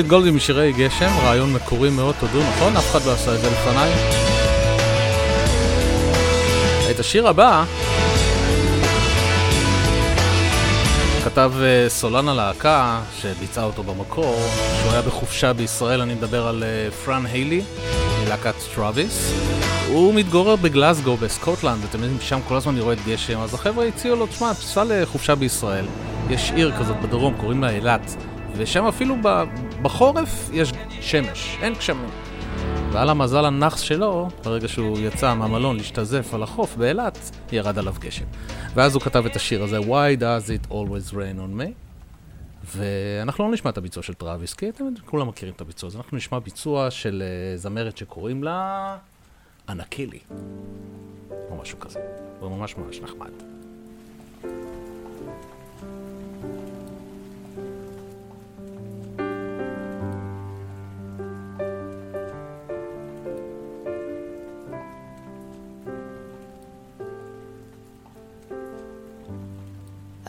סוליד גולד עם שירי גשם, רעיון מקורי מאוד, תודו, נכון? אף אחד לא עשה את זה לפניי. את השיר הבא כתב אה, סולן הלהקה, שביצעה אותו במקור, שהוא היה בחופשה בישראל, אני מדבר על אה, פרן היילי, מלהקת טראביס. הוא מתגורר בגלסגו בסקוטלנד, אתם יודעים, שם כל הזמן יורד גשם, אז החבר'ה הציעו לו, תשמע, סע לחופשה בישראל. יש עיר כזאת בדרום, קוראים לה אילת, ושם אפילו בחורף יש שמש, אין גשמים. ועל המזל הנאחס שלו, ברגע שהוא יצא מהמלון להשתזף על החוף באילת, ירד עליו גשם. ואז הוא כתב את השיר הזה, Why does it always rain on me? ואנחנו לא נשמע את הביצוע של טראביס, כי אתם כולם מכירים את הביצוע הזה. אנחנו נשמע ביצוע של אה, זמרת שקוראים לה אנקילי, או משהו כזה. הוא ממש ממש נחמד.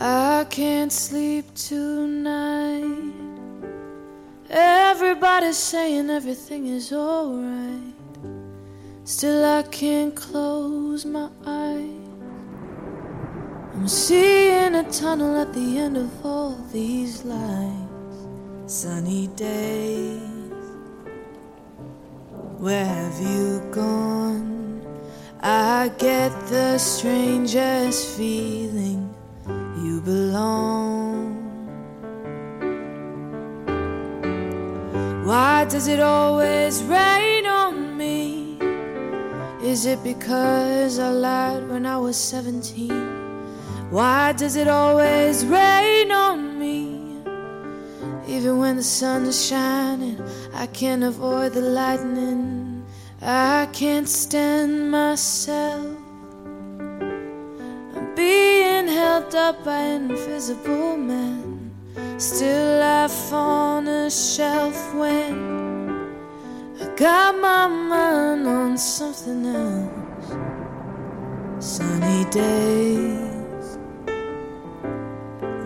I can't sleep tonight. Everybody's saying everything is alright. Still, I can't close my eyes. I'm seeing a tunnel at the end of all these lights. Sunny days. Where have you gone? I get the strangest feeling you belong. Why does it always rain on me? Is it because I lied when I was 17? Why does it always rain on me? Even when the sun is shining, I can't avoid the lightning. I can't stand myself. I'm being held up by invisible man. Still life on a shelf when I got my mind on something else. Sunny days,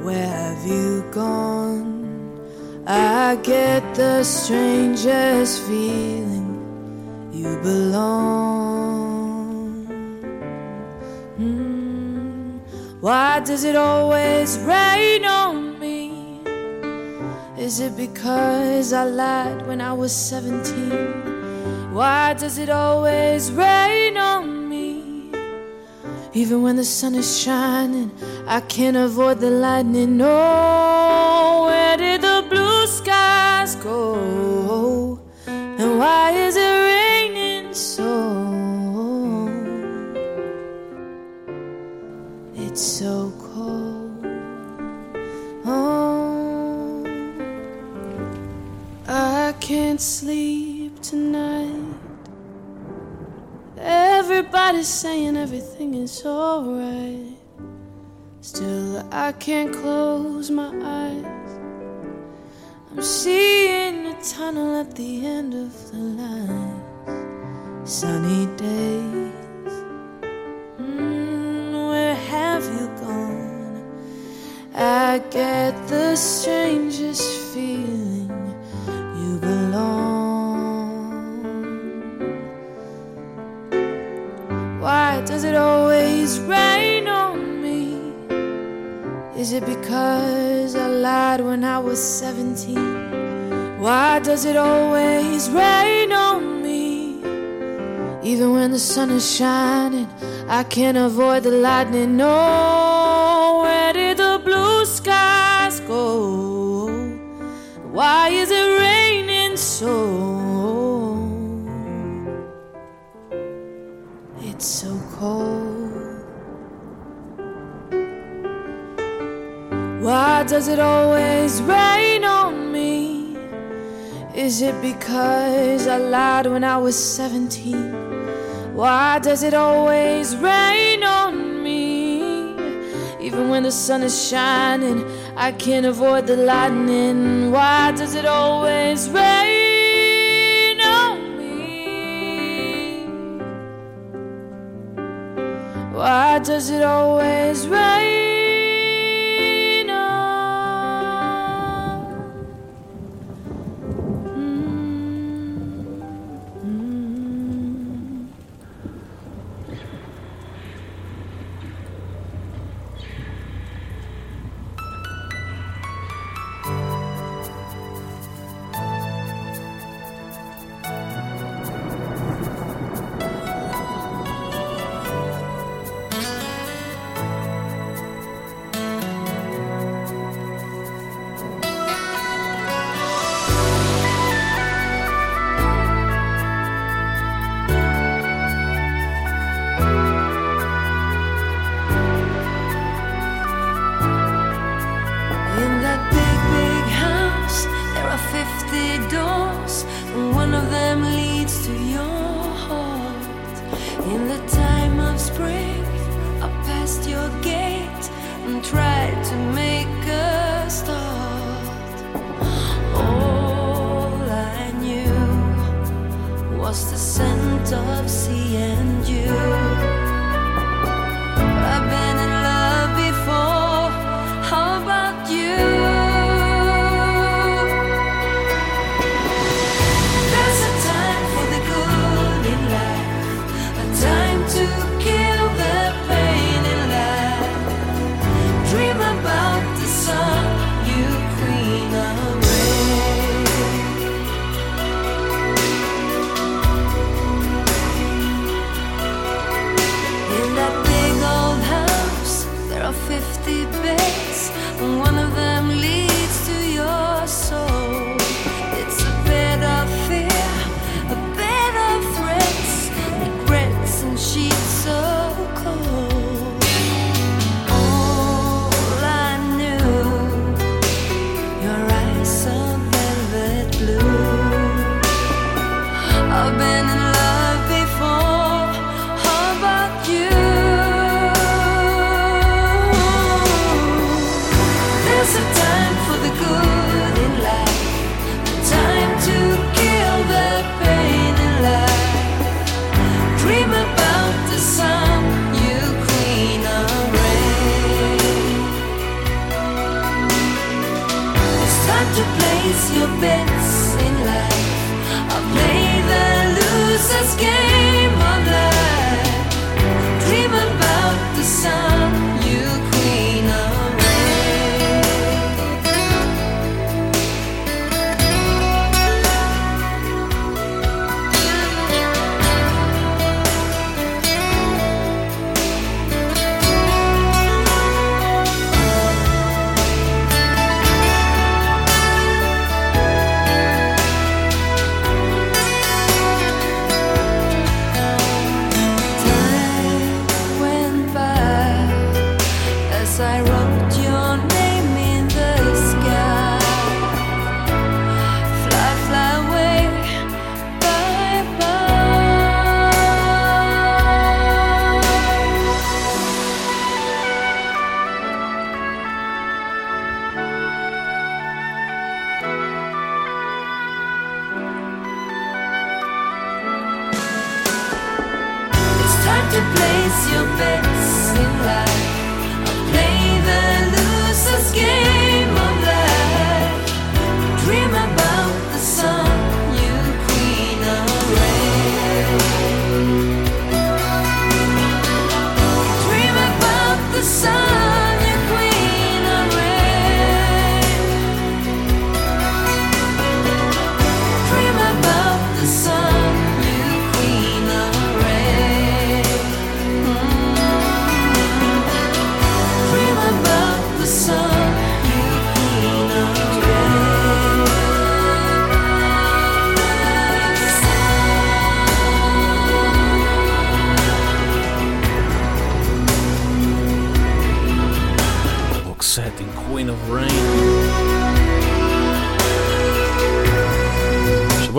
where have you gone? I get the strangest feeling you belong. Mm. Why does it always rain on me? Is it because I lied when I was 17? Why does it always rain on me? Even when the sun is shining, I can't avoid the lightning. Oh, where did the blue skies go? And why is it can't sleep tonight. Everybody's saying everything is alright. Still, I can't close my eyes. I'm seeing a tunnel at the end of the line. Sunny days. Mm, where have you gone? I get the strangest feeling belong. Why does it always rain on me? Is it because I lied when I was 17? Why does it always rain on me? Even when the sun is shining, I can't avoid the lightning. No, where did the blue skies go? Why is it raining so? It's so cold. Why does it always rain on me? Is it because I lied when I was 17? Why does it always rain on me? Even when the sun is shining, I can't avoid the lightning. Why does it always rain on me? Why does it always rain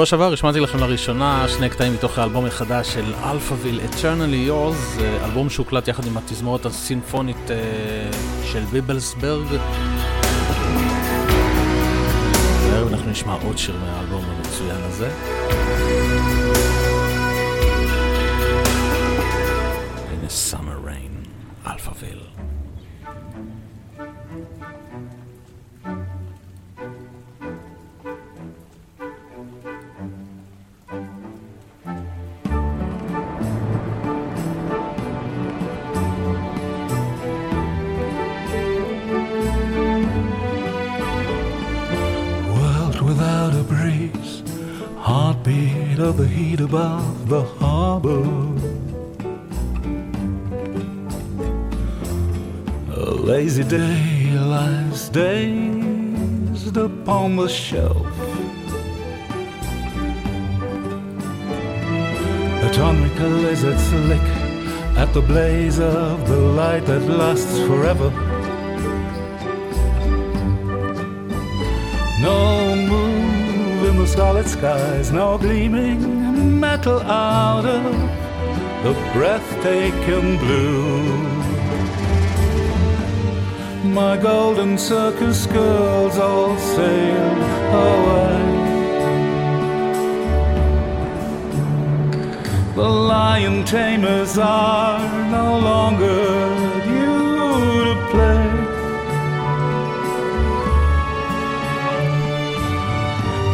שעבר השמעתי לכם לראשונה שני קטעים מתוך האלבום החדש של Alphaville Eternally Yours, אה, אלבום שהוקלט יחד עם התזמורת הסימפונית אה, של ביבלסברג. הערב אנחנו נשמע עוד שיר מהאלבום המצוין הזה. הנה Summer Rain, Alphaville. above the harbor. A lazy day lies dazed upon the shelf. Atomic lizards lick at the blaze of the light that lasts forever. No moon in the starlit skies, no gleaming metal out of the breathtaking blue. My golden circus girls all sailed away. The lion tamers are no longer due to play.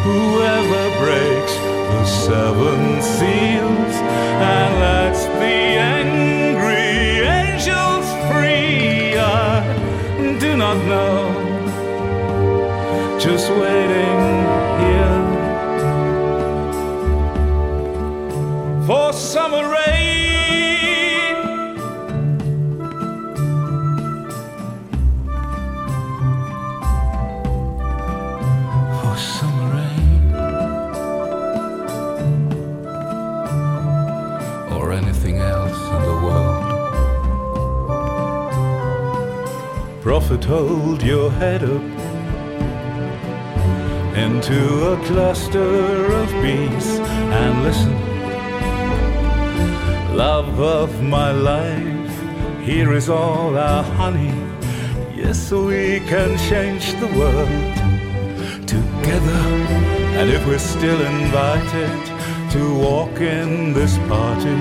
Whoever breaks seven seals and lets the angry angels free, I do not know. Just waiting here for summer Prophet, hold your head up into a cluster of bees and listen. Love of my life, here is all our honey. Yes, we can change the world together. And if we're still invited to walk in this party,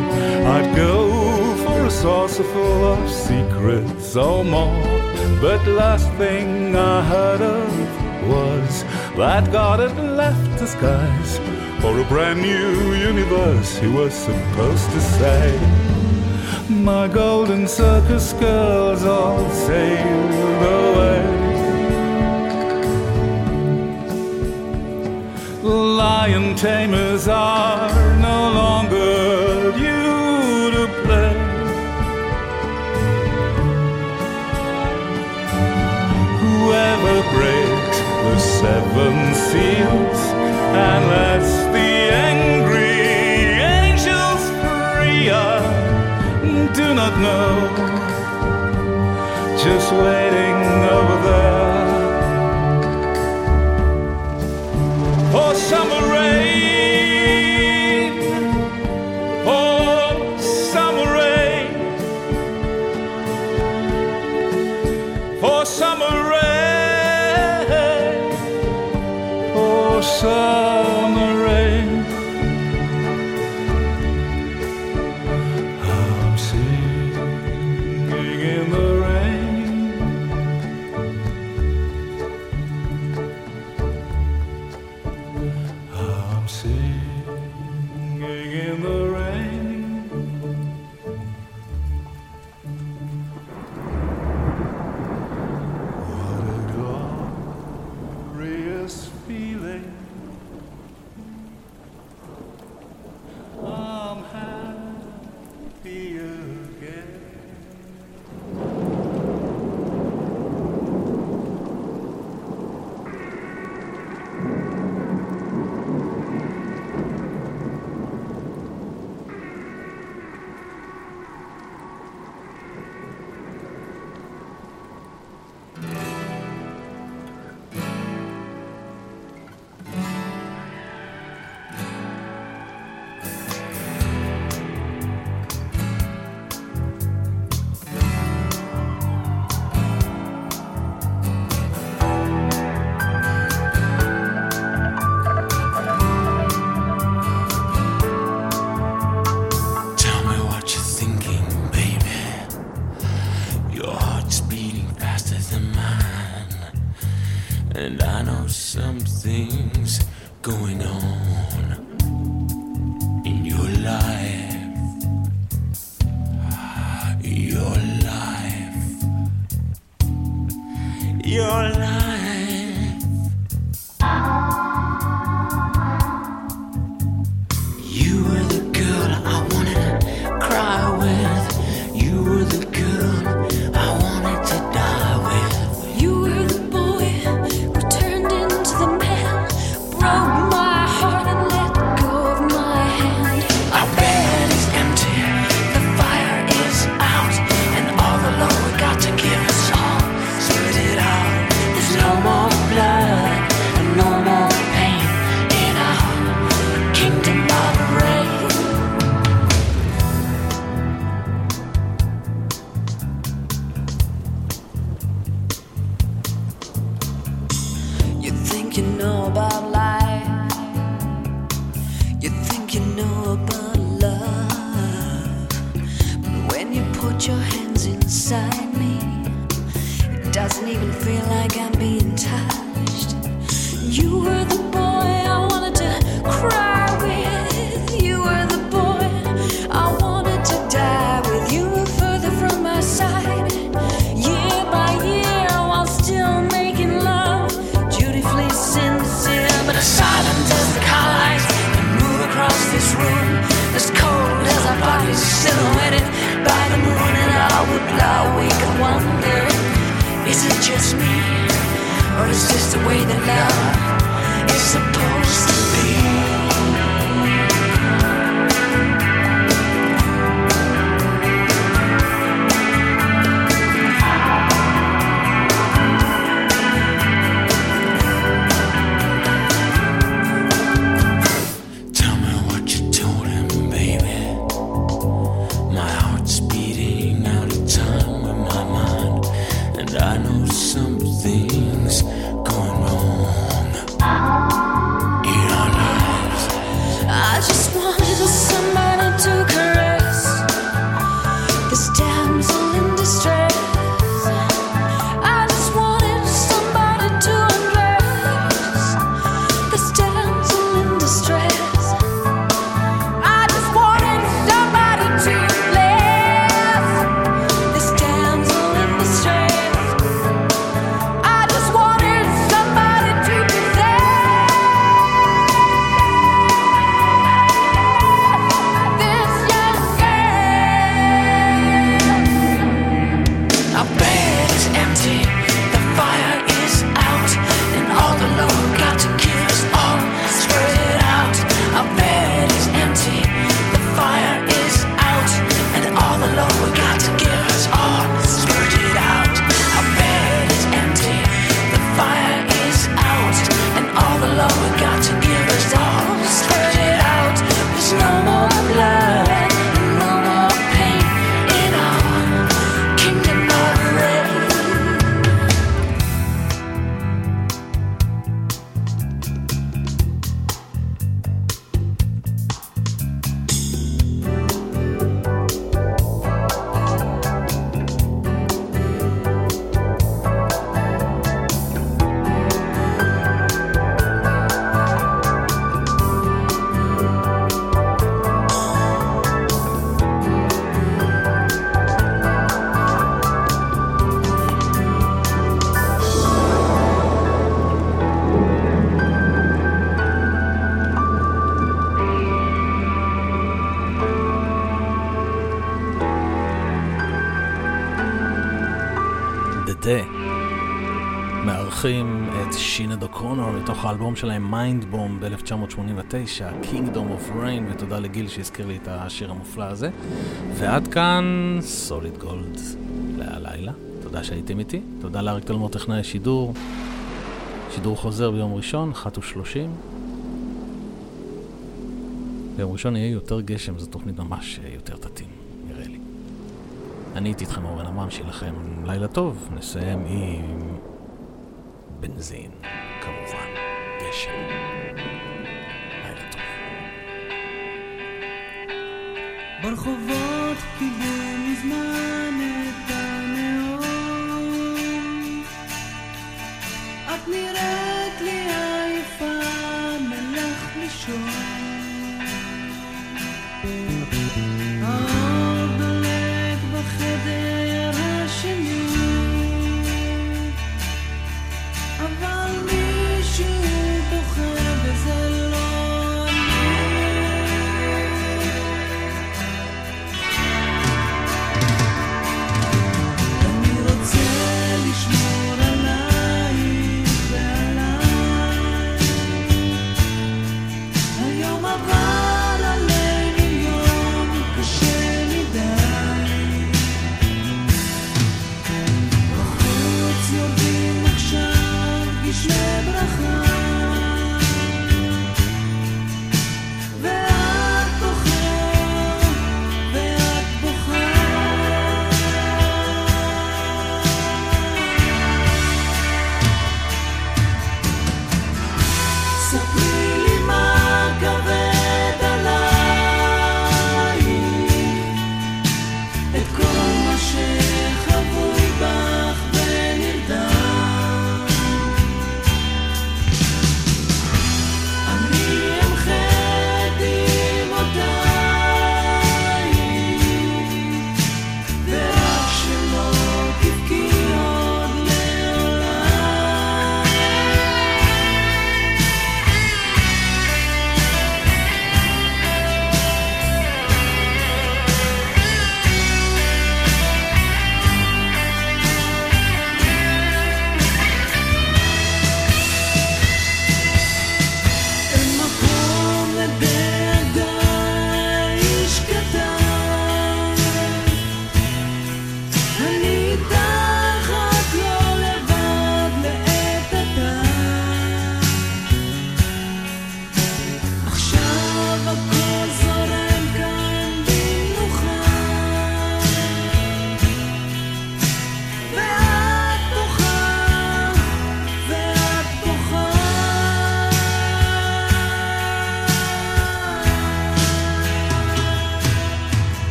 I'd go for a saucerful of secrets or more. But last thing I heard of was that God had left the skies for a brand new universe, he was supposed to say. My golden circus girls all sailed away. Lion tamers are no longer Breaks the seven seals and lets the angry angels free, I do not know. Just waiting over there for summer rain, פותחים את שינד אוקונור לתוך האלבום שלהם מיינד בום ב-1989, Kingdom of Rain, ותודה לגיל שהזכיר לי את השיר המופלא הזה. ועד כאן סוליד גולד להלילה. תודה שהייתם איתי, תודה לאריק תלמור טכנאי השידור. שידור חוזר ביום ראשון, 1 ו-30. ביום ראשון יהיה יותר גשם, זו תוכנית ממש יותר תתאים, נראה לי. אני הייתי איתכם אורן עמם, שיהיה לכם לילה טוב. נסיים עם בנזין, כמובן, גשם. ברחובות קיבלו מזמן את הנאום. את נראית לי עייפה, מלך לישון.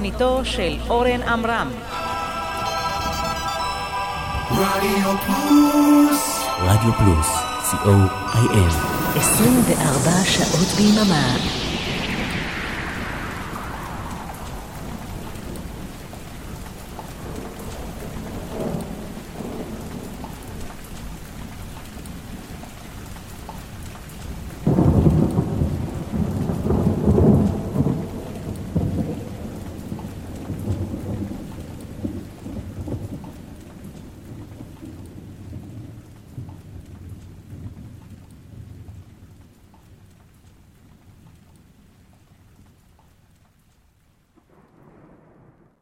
תוכניתו של אורן עמרם. רדיו פלוס. רדיו פלוס, co.il 24 שעות ביממה.